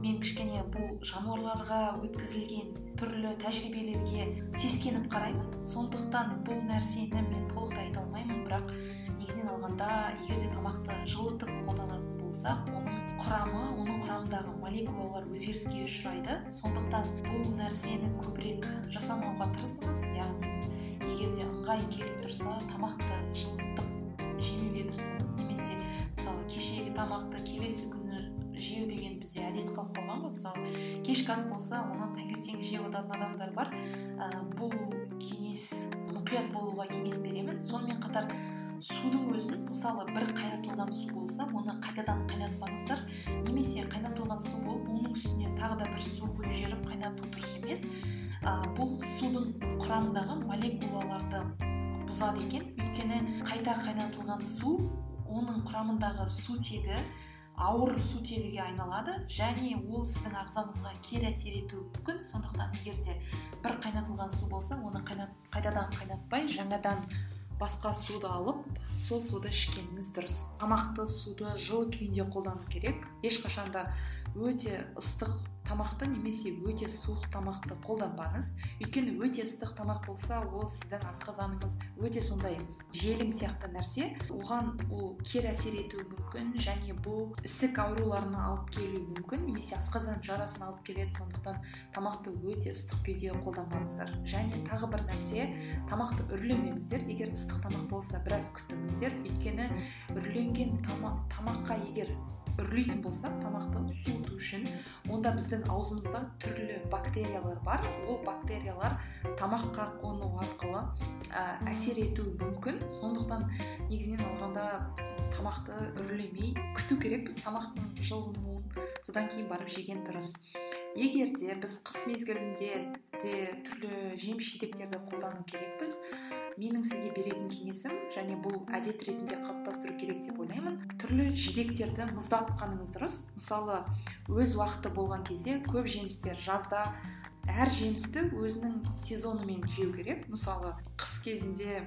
мен кішкене бұл жануарларға өткізілген түрлі тәжірибелерге сескеніп қараймын. Сондықтан бұл нәрсені мен толықтай айта алмаймын бірақ негізінен алғанда егер де тамақты жылытып қолданатын болсақ оның құрамы оның құрамындағы молекулалар өзгеріске ұшырайды. Сондықтан бұл нәрсені көбірек жасамауға тырысыңыз. Яғни егер де ыңғай келіп тұрса тамақты жылытып жемеуге тырысыңыз. Немесе мысалы кешегі тамақты келесі күні жеу деген бізде әдет қалып қалған ғой. Мысалы кешкі ас болса оны таңертең жеп отыратын адамдар бар. Ә, бұл кеңес мұқият болуға кеңес беремін. Сонымен қатар судың өзін мысалы бір қайнатылған су болса оны қайтадан қайнатпаңыздар. Немесе қайнатылған су болып оның үстіне тағы да бір су құйып жіберіп қайнату дұрыс емес. Ә, бұл судың құрамындағы молекулаларды бұзады екен. Өйткені қайта қайнатылған су оның құрамындағы сутегі ауыр сутегіге айналады. Және ол сіздің ағзаңызға кері әсер етуі мүмкін. Сондықтан егер де бір қайнатылған су болса оны қайнат, қайтадан қайнатпай жаңадан басқа суды алып сол суды ішкеніңіз дұрыс. Тамақты суды жылы күйінде қолдану керек. Ешқашан да өте ыстық тамақты немесе өте суық тамақты қолданбаңыз. Өйткені өте ыстық тамақ болса ол сіздің асқазаныңыз өте сондай желің сияқты нәрсе. Оған ол кері әсер етуі мүмкін және бұл ісік ауруларына алып келуі мүмкін немесе асқазан жарасына алып келеді. Сондықтан тамақты өте ыстық күйде қолданбаңыздар. Және тағы бір нәрсе тамақты үрлемеңіздер. Егер ыстық тамақ болса біраз күтіңіздер өйткені үрленген тамаққа егер үрлейтін болсақ тамақты суыту үшін онда біздің аузымызда түрлі бактериялар бар. Ол бактериялар тамаққа қону арқылы ә, әсер етуі мүмкін. Сондықтан негізінен алғанда тамақты үрлемей күту керекпіз тамақтың жылынуын содан кейін барып жеген дұрыс. Егер де біз қыс мезгілінде де түрлі жеміс жидектерді қолдану керекпіз менің сізге беретін кеңесім және бұл әдет ретінде қалыптастыру керек деп ойлаймын. Түрлі жидектерді мұздатқаныңыз дұрыс. Мысалы өз уақыты болған кезде көп жемістер жазда әр жемісті өзінің сезонымен жеу керек. Мысалы қыс кезінде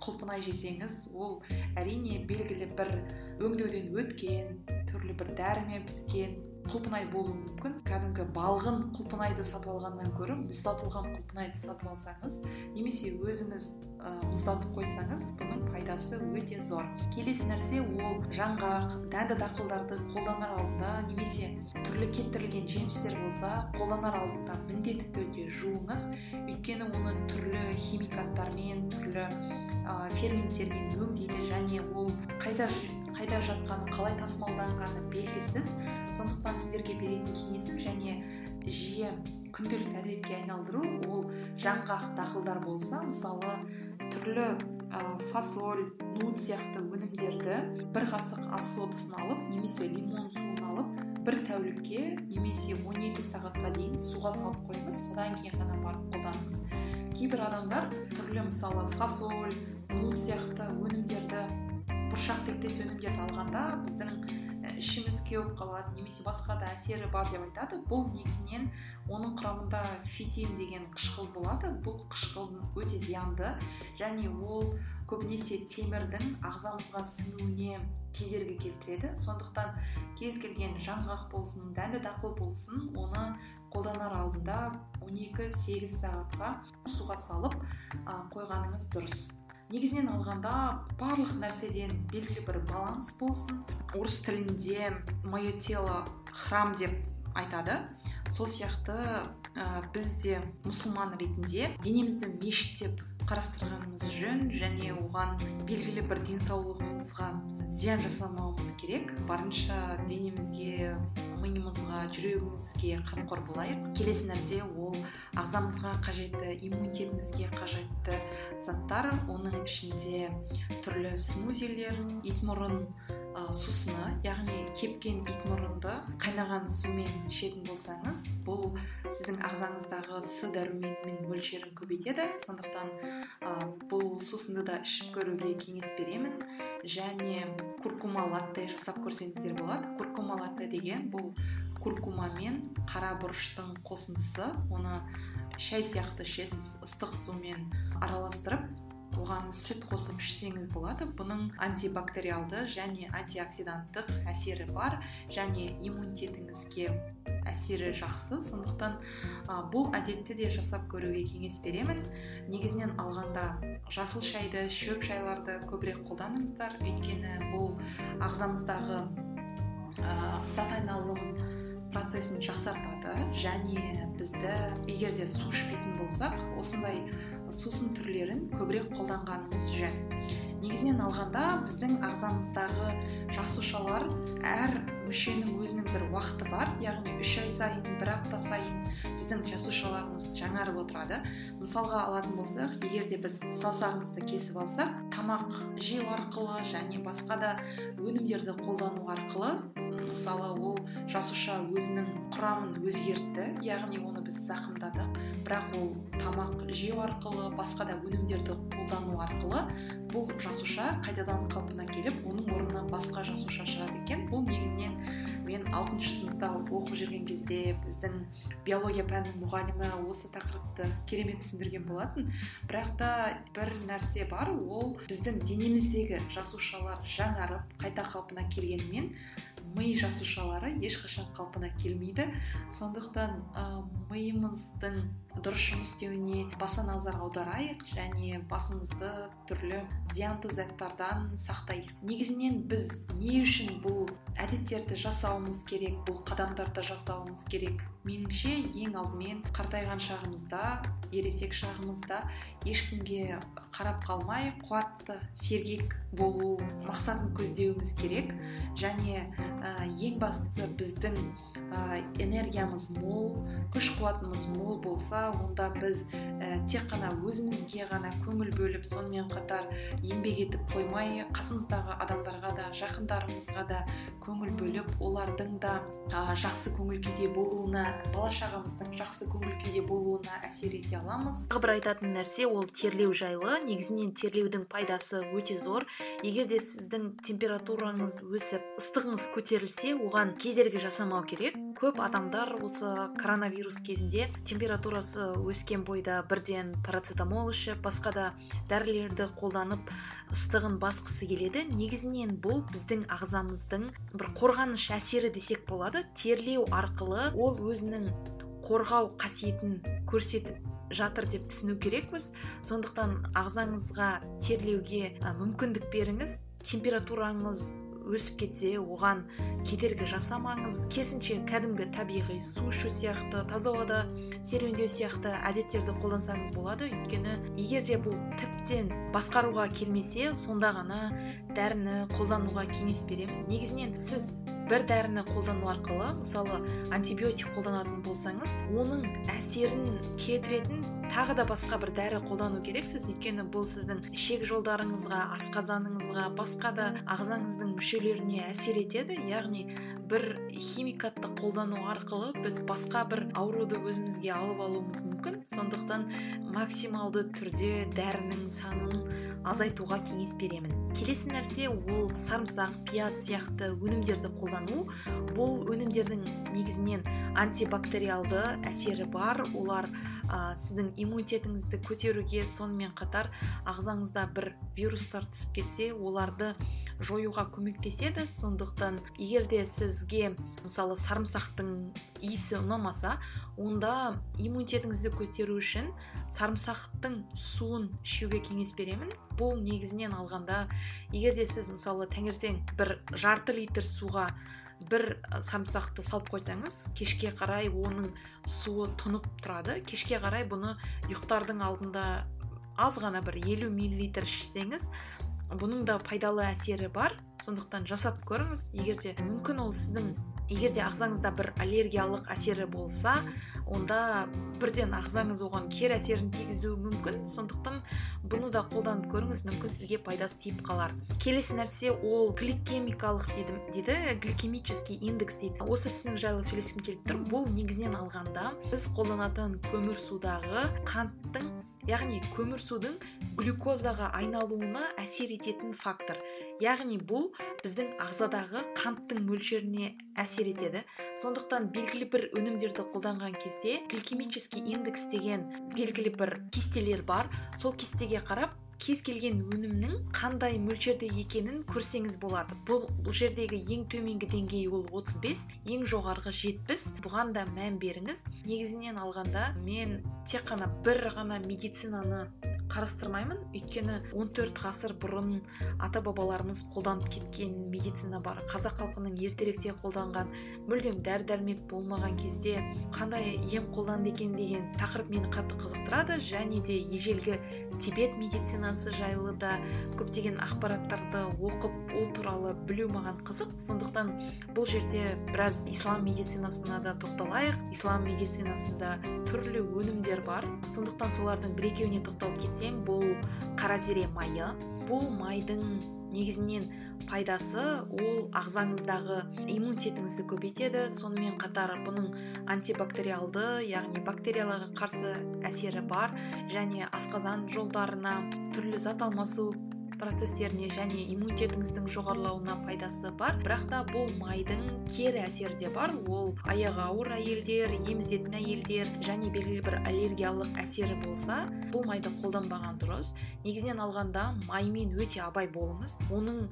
құлпынай жесеңіз ол әрине белгілі бір өңдеуден өткен түрлі бір дәрімен піскен құлпынай болуы мүмкін. Кәдімгі балғын құлпынайды сатып алғаннан гөрі мұздатылған құлпынайды сатып алсаңыз немесе өзіңіз мұздатып қойсаңыз бұның пайдасы өте зор. Келесі нәрсе ол жаңғақ дәнді дақылдарды қолданар алдында немесе түрлі кептірілген жемістер болса қолданар алдында міндетті түрде жуыңыз. Өйткені оны түрлі химикаттармен түрлі ферменттермен өңдейді және ол қайда қайда жатқаны қалай тасымалданғаны белгісіз. Сондықтан сіздерге беретін кеңесім және жиі күнделікті әдетке айналдыру ол жаңғақ дақылдар болса мысалы түрлі ә, фасоль нут сияқты өнімдерді бір қасық ас содасын алып немесе лимон суын алып бір тәулікке немесе 12 сағатқа дейін суға салып қойыңыз. Содан кейін ғана барып қолданыңыз. Кейбір адамдар түрлі мысалы фасоль нут сияқты өнімдерді бұршақ тектес өнімдерді алғанда біздің ішіміз кеуіп қалады немесе басқа да әсері бар деп айтады. Бұл негізінен оның құрамында фитин деген қышқыл болады. Бұл қышқыл өте зиянды және ол көбінесе темірдің ағзамызға сіңуіне кедергі келтіреді. Сондықтан кез келген жаңғақ болсын дәнді дақыл болсын оны қолданар алдында 12-8 сағатқа суға салып қойғаныңыз дұрыс. Негізінен алғанда барлық нәрседен белгілі бір баланс болсын орыс тілінде мое тело храм деп айтады. Сол сияқты ә, біз де мұсылман ретінде денемізді мешіт деп қарастырғанымыз жөн және оған белгілі бір денсаулығымызға зиян жасамауымыз керек. Барынша денемізге миымызға жүрегімізге қамқор болайық. Келесі нәрсе ол ағзамызға қажетті иммунитетімізге қажетті заттар. Оның ішінде түрлі смузилер итмұрын ә, сусыны яғни кепкен итмұрынды қайнаған сумен ішетін болсаңыз бұл сіздің ағзаңыздағы с дәруменінің мөлшерін көбейтеді. Сондықтан ә, бұл сусынды да ішіп көруге кеңес беремін. Және куркума латте жасап көрсеңіздер болады. Куркума латте деген бұл куркума мен қара бұрыштың қосындысы оны шай сияқты ішесіз ыстық сумен араластырып оған сүт қосып ішсеңіз болады. Бұның антибактериалды және антиоксиданттық әсері бар және иммунитетіңізге әсері жақсы. Сондықтан ә, бұл әдетті де жасап көруге кеңес беремін. Негізінен алғанда жасыл шайды шөп шайларды көбірек қолданыңыздар. Өйткені бұл ағзамыздағы ә, зат айналымын процесін жақсартады және бізді егер де су ішпейтін болсақ осындай сусын түрлерін көбірек қолданғанымыз жөн. Негізінен алғанда біздің ағзамыздағы жасушалар әр мүшенің өзінің бір уақыты бар яғни үш ай сайын бір апта сайын біздің жасушаларымыз жаңарып отырады. Мысалға алатын болсақ егер де біз саусағымызды кесіп алсақ тамақ жеу арқылы және басқа да өнімдерді қолдану арқылы мысалы ол жасуша өзінің құрамын өзгертті яғни оны біз зақымдадық. Бірақ ол тамақ жеу арқылы басқа да өнімдерді қолдану арқылы бұл жасуша қайтадан қалпына келіп оның орнына басқа жасуша шығады екен. Бұл негізінен мен алтыншы сыныпта оқып жүрген кезде біздің биология пәнінің мұғалімі осы тақырыпты керемет түсіндірген болатын. Бірақ та бір нәрсе бар ол біздің денеміздегі жасушалар жаңарып қайта қалпына келгенімен ми жасушалары ешқашан қалпына келмейді. Сондықтан ә, миымыздың дұрыс жұмыс істеуіне баса назар аударайық және басымызды түрлі зиянды заттардан сақтайық. Негізінен біз не үшін бұл әдеттерді жасауымыз керек бұл қадамдарды жасауымыз керек? Меніңше ең алдымен қартайған шағымызда ересек шағымызда ешкімге қарап қалмай қуатты сергек болу мақсатын көздеуіміз керек. Және ә, ең бастысы біздің ә, энергиямыз мол күш қуатымыз мол болса онда біз ә, тек қана өзімізге ғана көңіл бөліп сонымен қатар еңбек етіп қоймай қасымыздағы адамдарға да жақындарымызға да көңіл бөліп олардың да ә, жақсы көңіл күйде болуына бала шағамыздың жақсы көңіл күйде болуына әсер ете аламыз. Тағы бір айтатын нәрсе ол терлеу жайлы. Негізінен терлеудің пайдасы өте зор. Егер де сіздің температураңыз өсіп ыстығыңыз көтерілсе оған кедергі жасамау керек. Көп адамдар осы коронавирус кезінде температурасы өскен бойда бірден парацетамол ішіп басқа да дәрілерді қолданып ыстығын басқысы келеді. Негізінен бұл біздің ағзамыздың бір қорғаныш әсері десек болады терлеу арқылы ол өзінің қорғау қасиетін көрсетіп жатыр деп түсіну керекпіз. Сондықтан ағзаңызға терлеуге мүмкіндік беріңіз температураңыз өсіп кетсе оған кедергі жасамаңыз. Керісінше кәдімгі табиғи су ішу сияқты таза ауада серуендеу сияқты әдеттерді қолдансаңыз болады. Өйткені егер де бұл тіптен басқаруға келмесе сонда ғана дәріні қолдануға кеңес беремін. Негізінен сіз бір дәріні қолдану арқылы мысалы антибиотик қолданатын болсаңыз оның әсерін кетіретін тағы да басқа бір дәрі қолдану керексіз. Өйткені бұл сіздің ішек жолдарыңызға асқазаныңызға басқа да ағзаңыздың мүшелеріне әсер етеді. Яғни бір химикатты қолдану арқылы біз басқа бір ауруды өзімізге алып алуымыз мүмкін. Сондықтан максималды түрде дәрінің санын азайтуға кеңес беремін. Келесі нәрсе ол сарымсақ пияз сияқты өнімдерді қолдану. Бұл өнімдердің негізінен антибактериалды әсері бар. Олар ә, сіздің иммунитетіңізді көтеруге сонымен қатар ағзаңызда бір вирустар түсіп кетсе оларды жоюға көмектеседі. Сондықтан егер де сізге мысалы сарымсақтың иісі ұнамаса онда иммунитетіңізді көтеру үшін сарымсақтың суын ішуге кеңес беремін. Бұл негізінен алғанда егер де сіз мысалы таңертең бір жарты литр суға бір сарымсақты салып қойсаңыз кешке қарай оның суы тұнып тұрады. Кешке қарай бұны ұйықтардың алдында аз ғана бір елу миллилитр ішсеңіз бұның да пайдалы әсері бар. Сондықтан жасап көріңіз. Егер де мүмкін ол сіздің егер де ағзаңызда бір аллергиялық әсері болса онда бірден ағзаңыз оған кері әсерін тигізуі мүмкін. Сондықтан бұны да қолданып көріңіз мүмкін сізге пайдасы тиіп қалар. Келесі нәрсе ол гликемикалық дейді, дейді гликемический индекс дейді. Осы түсінік жайлы сөйлескім келіп тұр. Бұл негізінен алғанда біз қолданатын көмірсудағы қанттың яғни көмірсудың глюкозаға айналуына әсер ететін фактор. Яғни бұл біздің ағзадағы қанттың мөлшеріне әсер етеді. Сондықтан белгілі бір өнімдерді қолданған кезде гликемический индекс деген белгілі бір кестелер бар. Сол кестеге қарап кез келген өнімнің қандай мөлшерде екенін көрсеңіз болады. Бұл бұл жердегі ең төменгі деңгей ол 35 ең жоғарғы 70 бұған да мән беріңіз. Негізінен алғанда мен тек қана бір ғана медицинаны қарастырмаймын. Өйткені 14 ғасыр бұрын ата бабаларымыз қолданып кеткен медицина бар. Қазақ халқының ертеректе қолданған мүлдем дәрі дәрмек болмаған кезде қандай ем қолданды екен деген тақырып мені қатты қызықтырады және де ежелгі тибет медицинасы жайлы да көптеген ақпараттарды оқып ол туралы білу маған қызық. Сондықтан бұл жерде біраз ислам медицинасына да тоқталайық. Ислам медицинасында түрлі өнімдер бар. Сондықтан солардың бір екеуіне тоқталып кетсем бұл қара зере майы. Бұл майдың негізінен пайдасы ол ағзаңыздағы иммунитетіңізді көбейтеді. Сонымен қатар бұның антибактериалды яғни бактерияларға қарсы әсері бар және асқазан жолдарына түрлі зат алмасу процестеріне және иммунитетіңіздің жоғарылауына пайдасы бар бірақ та бұл майдың кері әсері де бар. Ол аяғы ауыр әйелдер емізетін әйелдер және белгілі бір аллергиялық әсері болса бұл майды қолданбаған дұрыс. Негізінен алғанда маймен өте абай болыңыз. Оның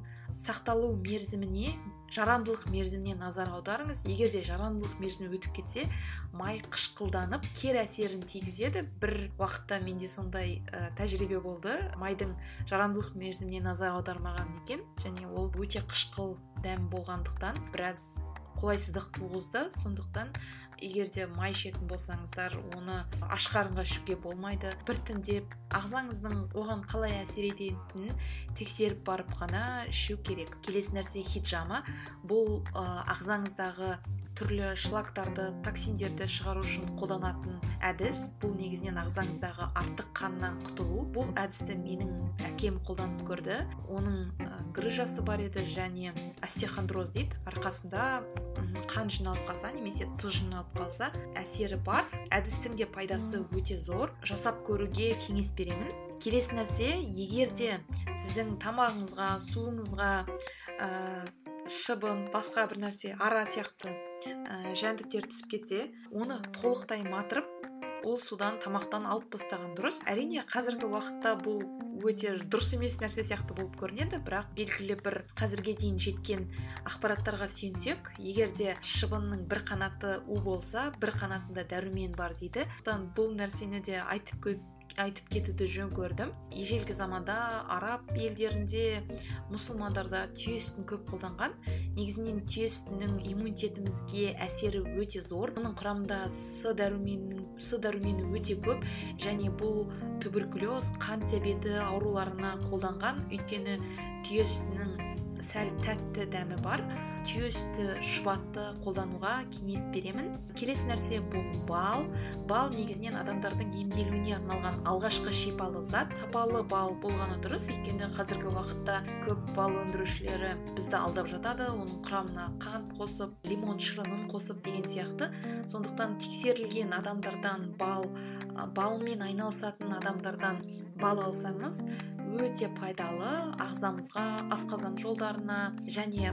сақталу мерзіміне жарамдылық мерзіміне назар аударыңыз. Егер де жарамдылық мерзімі өтіп кетсе май қышқылданып кері әсерін тигізеді. Бір уақытта менде сондай ә, тәжірибе болды. Майдың жарамдылық мерзіміне назар аудармаған екен. Және ол өте қышқыл дәм болғандықтан біраз қолайсыздық туғызды. Сондықтан егер де май ішетін болсаңыздар оны аш қарынға ішуге болмайды. Біртіндеп ағзаңыздың оған қалай әсер ететінін тексеріп барып қана ішу керек. Келесі нәрсе хиджама. Бұл ә, ағзаңыздағы түрлі шлактарды токсиндерді шығару үшін қолданатын әдіс. Бұл негізінен ағзаңыздағы артық қаннан құтылу. Бұл әдісті менің әкем қолданып көрді. Оның грыжасы бар еді және остеохондроз дейді. Арқасында қан жиналып қалса немесе тұз жиналып қалса әсері бар. Әдістің де пайдасы өте зор. Жасап көруге кеңес беремін. Келесі нәрсе егер де сіздің тамағыңызға суыңызға ә, шыбын басқа бір нәрсе ара сияқты ә, жәндіктер түсіп кетсе оны толықтай матырып ол судан тамақтан алып тастаған дұрыс. Әрине қазіргі уақытта бұл өте дұрыс емес нәрсе сияқты болып көрінеді бірақ белгілі бір қазірге дейін жеткен ақпараттарға сүйенсек егер де шыбынның бір қанаты у болса бір қанатында дәрумен бар дейді. Бұл нәрсені де айтып айтып кетуді жөн көрдім. Ежелгі заманда араб елдерінде мұсылмандарда түйе сүтін көп қолданған. Негізінен түйе сүтінің иммунитетімізге әсері өте зор. Оның құрамында с дәруменінің с дәрумені өте көп және бұл туберкулез қант диабеті ауруларына қолданған. Өйткені түйе сүтінің сәл тәтті дәмі бар. Түйе сүті шұбатты қолдануға кеңес беремін. Келесі нәрсе бұл бал. Бал негізінен адамдардың емделуіне арналған алғашқы шипалы зат. Сапалы бал болғаны дұрыс. Өйткені қазіргі уақытта көп бал өндірушілері бізді алдап жатады. Оның құрамына қант қосып лимон шырынын қосып деген сияқты. Сондықтан тексерілген адамдардан бал балмен айналысатын адамдардан бал алсаңыз өте пайдалы ағзамызға асқазан жолдарына және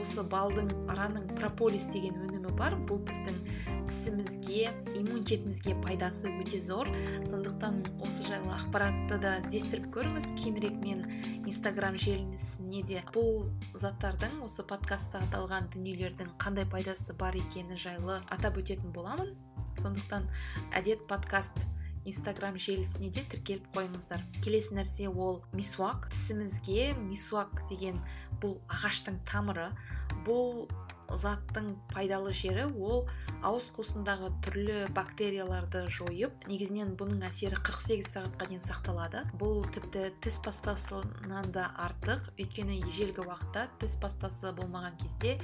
осы балдың араның прополис деген өнімі бар. Бұл біздің тісімізге иммунитетімізге пайдасы өте зор. Сондықтан осы жайлы ақпаратты да іздестіріп көріңіз. Кейінірек мен инстаграм желісіне де. Бұл заттардың осы подкастта аталған дүниелердің қандай пайдасы бар екені жайлы атап өтетін боламын. Сондықтан әдет подкаст инстаграм желісіне де тіркеліп қойыңыздар. Келесі нәрсе ол мисуак. Тісімізге мисуак деген бұл ағаштың тамыры. Бұл заттың пайдалы жері ол ауыз қуысындағы түрлі бактерияларды жойып негізінен бұның әсері 48 сағатқа дейін сақталады. Бұл тіпті тіс пастасынан да артық. Өйткені ежелгі уақытта тіс пастасы болмаған кезде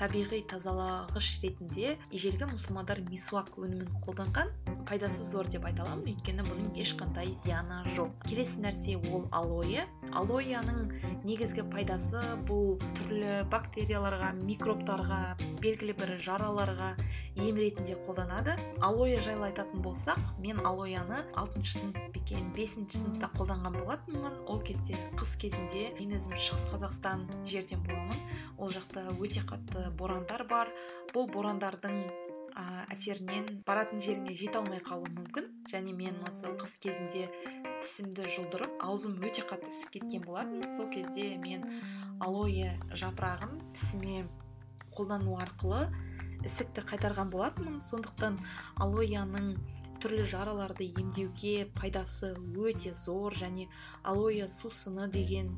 табиғи тазалағыш ретінде ежелгі мұсылмандар мисуак өнімін қолданған. Пайдасы зор деп айта аламын өйткені бұның ешқандай зияны жоқ. Келесі нәрсе ол алоэ. Алояның негізгі пайдасы бұл түрлі бактерияларға микробтарға белгілі бір жараларға ем ретінде қолданады. Алоэ жайлы айтатын болсақ мен алояны алтыншы сынып екен бесінші сыныпта қолданған болатынмын. Ол кезде қыс кезінде мен өзім шығыс қазақстан жерден боламын. Ол жақта өте қатты борандар бар. Бұл борандардың ә, әсерінен баратын жеріңе жете алмай қалуы мүмкін. Және мен осы қыс кезінде тісімді жұлдырып аузым өте қатты ісіп кеткен болатын. Сол кезде мен алоэ жапырағын тісіме қолдану арқылы ісікті қайтарған болатынмын. Сондықтан алояның түрлі жараларды емдеуге пайдасы өте зор және алоэ сусыны деген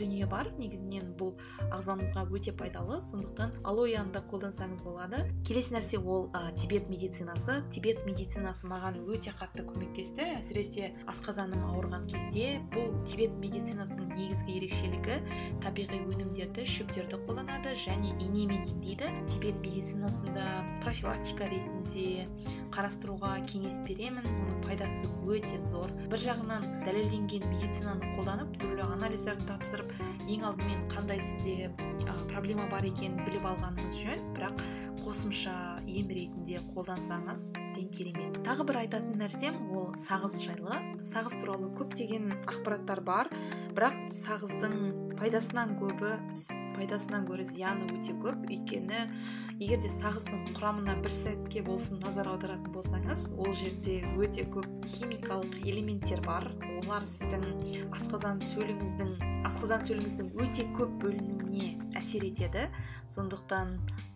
дүние бар. Негізінен бұл ағзамызға өте пайдалы. Сондықтан алояны да қолдансаңыз болады. Келесі нәрсе ол ә, тибет медицинасы. Тибет медицинасы маған өте қатты көмектесті. Әсіресе асқазаным ауырған кезде бұл тибет медицинасының негізгі ерекшелігі табиғи өнімдерді шөптерді қолданады және инемен емдейді. Тибет медицинасында профилактика ретінде қарастыруға кеңес беремін оның пайдасы өте зор. Бір жағынан дәлелденген медицинаны қолданып түрлі анализдерді тапсырып ең алдымен қандай сізде проблема бар екенін біліп алғаныңыз жөн. Бірақ қосымша ем ретінде қолдансаңыз тем керемет. Тағы бір айтатын нәрсем ол сағыз жайлы. Сағыз туралы көптеген ақпараттар бар. Бірақ сағыздың пайдасынан көбі пайдасынан гөрі зияны өте көп. Өйткені егер де сағыздың құрамына бір сәтке болсын назар аударатын болсаңыз ол жерде өте көп химикалық элементтер бар. Олар сіздің асқазан сөліңіздің асқазан сөліңіздің өте көп бөлінуіне әсер етеді. Сондықтан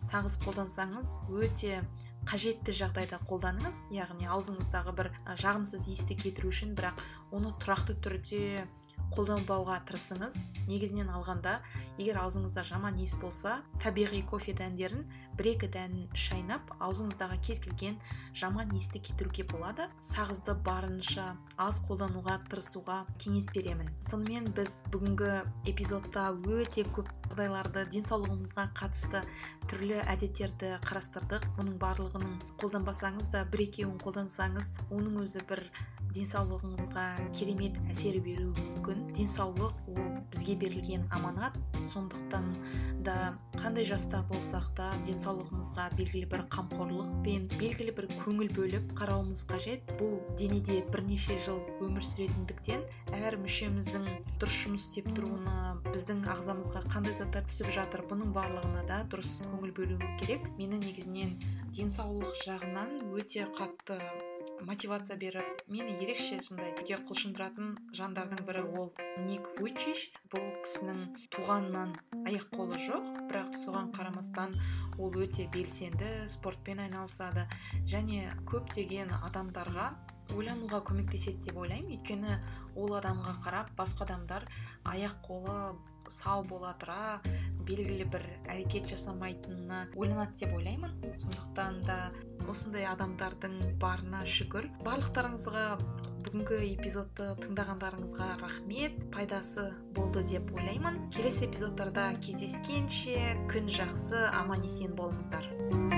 сағыз қолдансаңыз өте қажетті жағдайда қолданыңыз. Яғни аузыңыздағы бір жағымсыз иісті кетіру үшін бірақ оны тұрақты түрде қолданбауға тырысыңыз. Негізінен алғанда егер аузыңызда жаман иіс болса табиғи кофе дәндерін бір екі дәнін шайнап аузыңыздағы кез келген жаман иісті кетіруге болады. Сағызды барынша аз қолдануға тырысуға кеңес беремін. Сонымен біз бүгінгі эпизодта өте көп жағдайларды денсаулығыңызға қатысты түрлі әдеттерді қарастырдық. Мұның барлығының қолданбасаңыз да бір екеуін қолдансаңыз оның өзі бір денсаулығыңызға керемет әсер беруі мүмкін. Денсаулық ол бізге берілген аманат. Сондықтан да қандай жаста болсақ та денсаулығымызға белгілі бір қамқорлық пен белгілі бір көңіл бөліп қарауымыз қажет. Бұл денеде бірнеше жыл өмір сүретіндіктен әр мүшеміздің дұрыс жұмыс істеп тұруына біздің ағзамызға қандай заттар түсіп жатыр бұның барлығына да дұрыс көңіл бөлуіміз керек. Мені негізінен денсаулық жағынан өте қатты мотивация беріп мені ерекше сондай үйге құлшындыратын жандардың бірі ол ник вуйчич. Бұл кісінің туғаннан аяқ қолы жоқ бірақ соған қарамастан ол өте белсенді спортпен айналысады және көптеген адамдарға ойлануға көмектеседі деп ойлаймын. Өйткені ол адамға қарап басқа адамдар аяқ қолы сау бола тұра белгілі бір әрекет жасамайтынына ойланады деп ойлаймын. Сондықтан да осындай адамдардың барына шүкір. Барлықтарыңызға бүгінгі эпизодты тыңдағандарыңызға рахмет. Пайдасы болды деп ойлаймын. Келесі эпизодтарда кездескенше күн жақсы аман есен болыңыздар.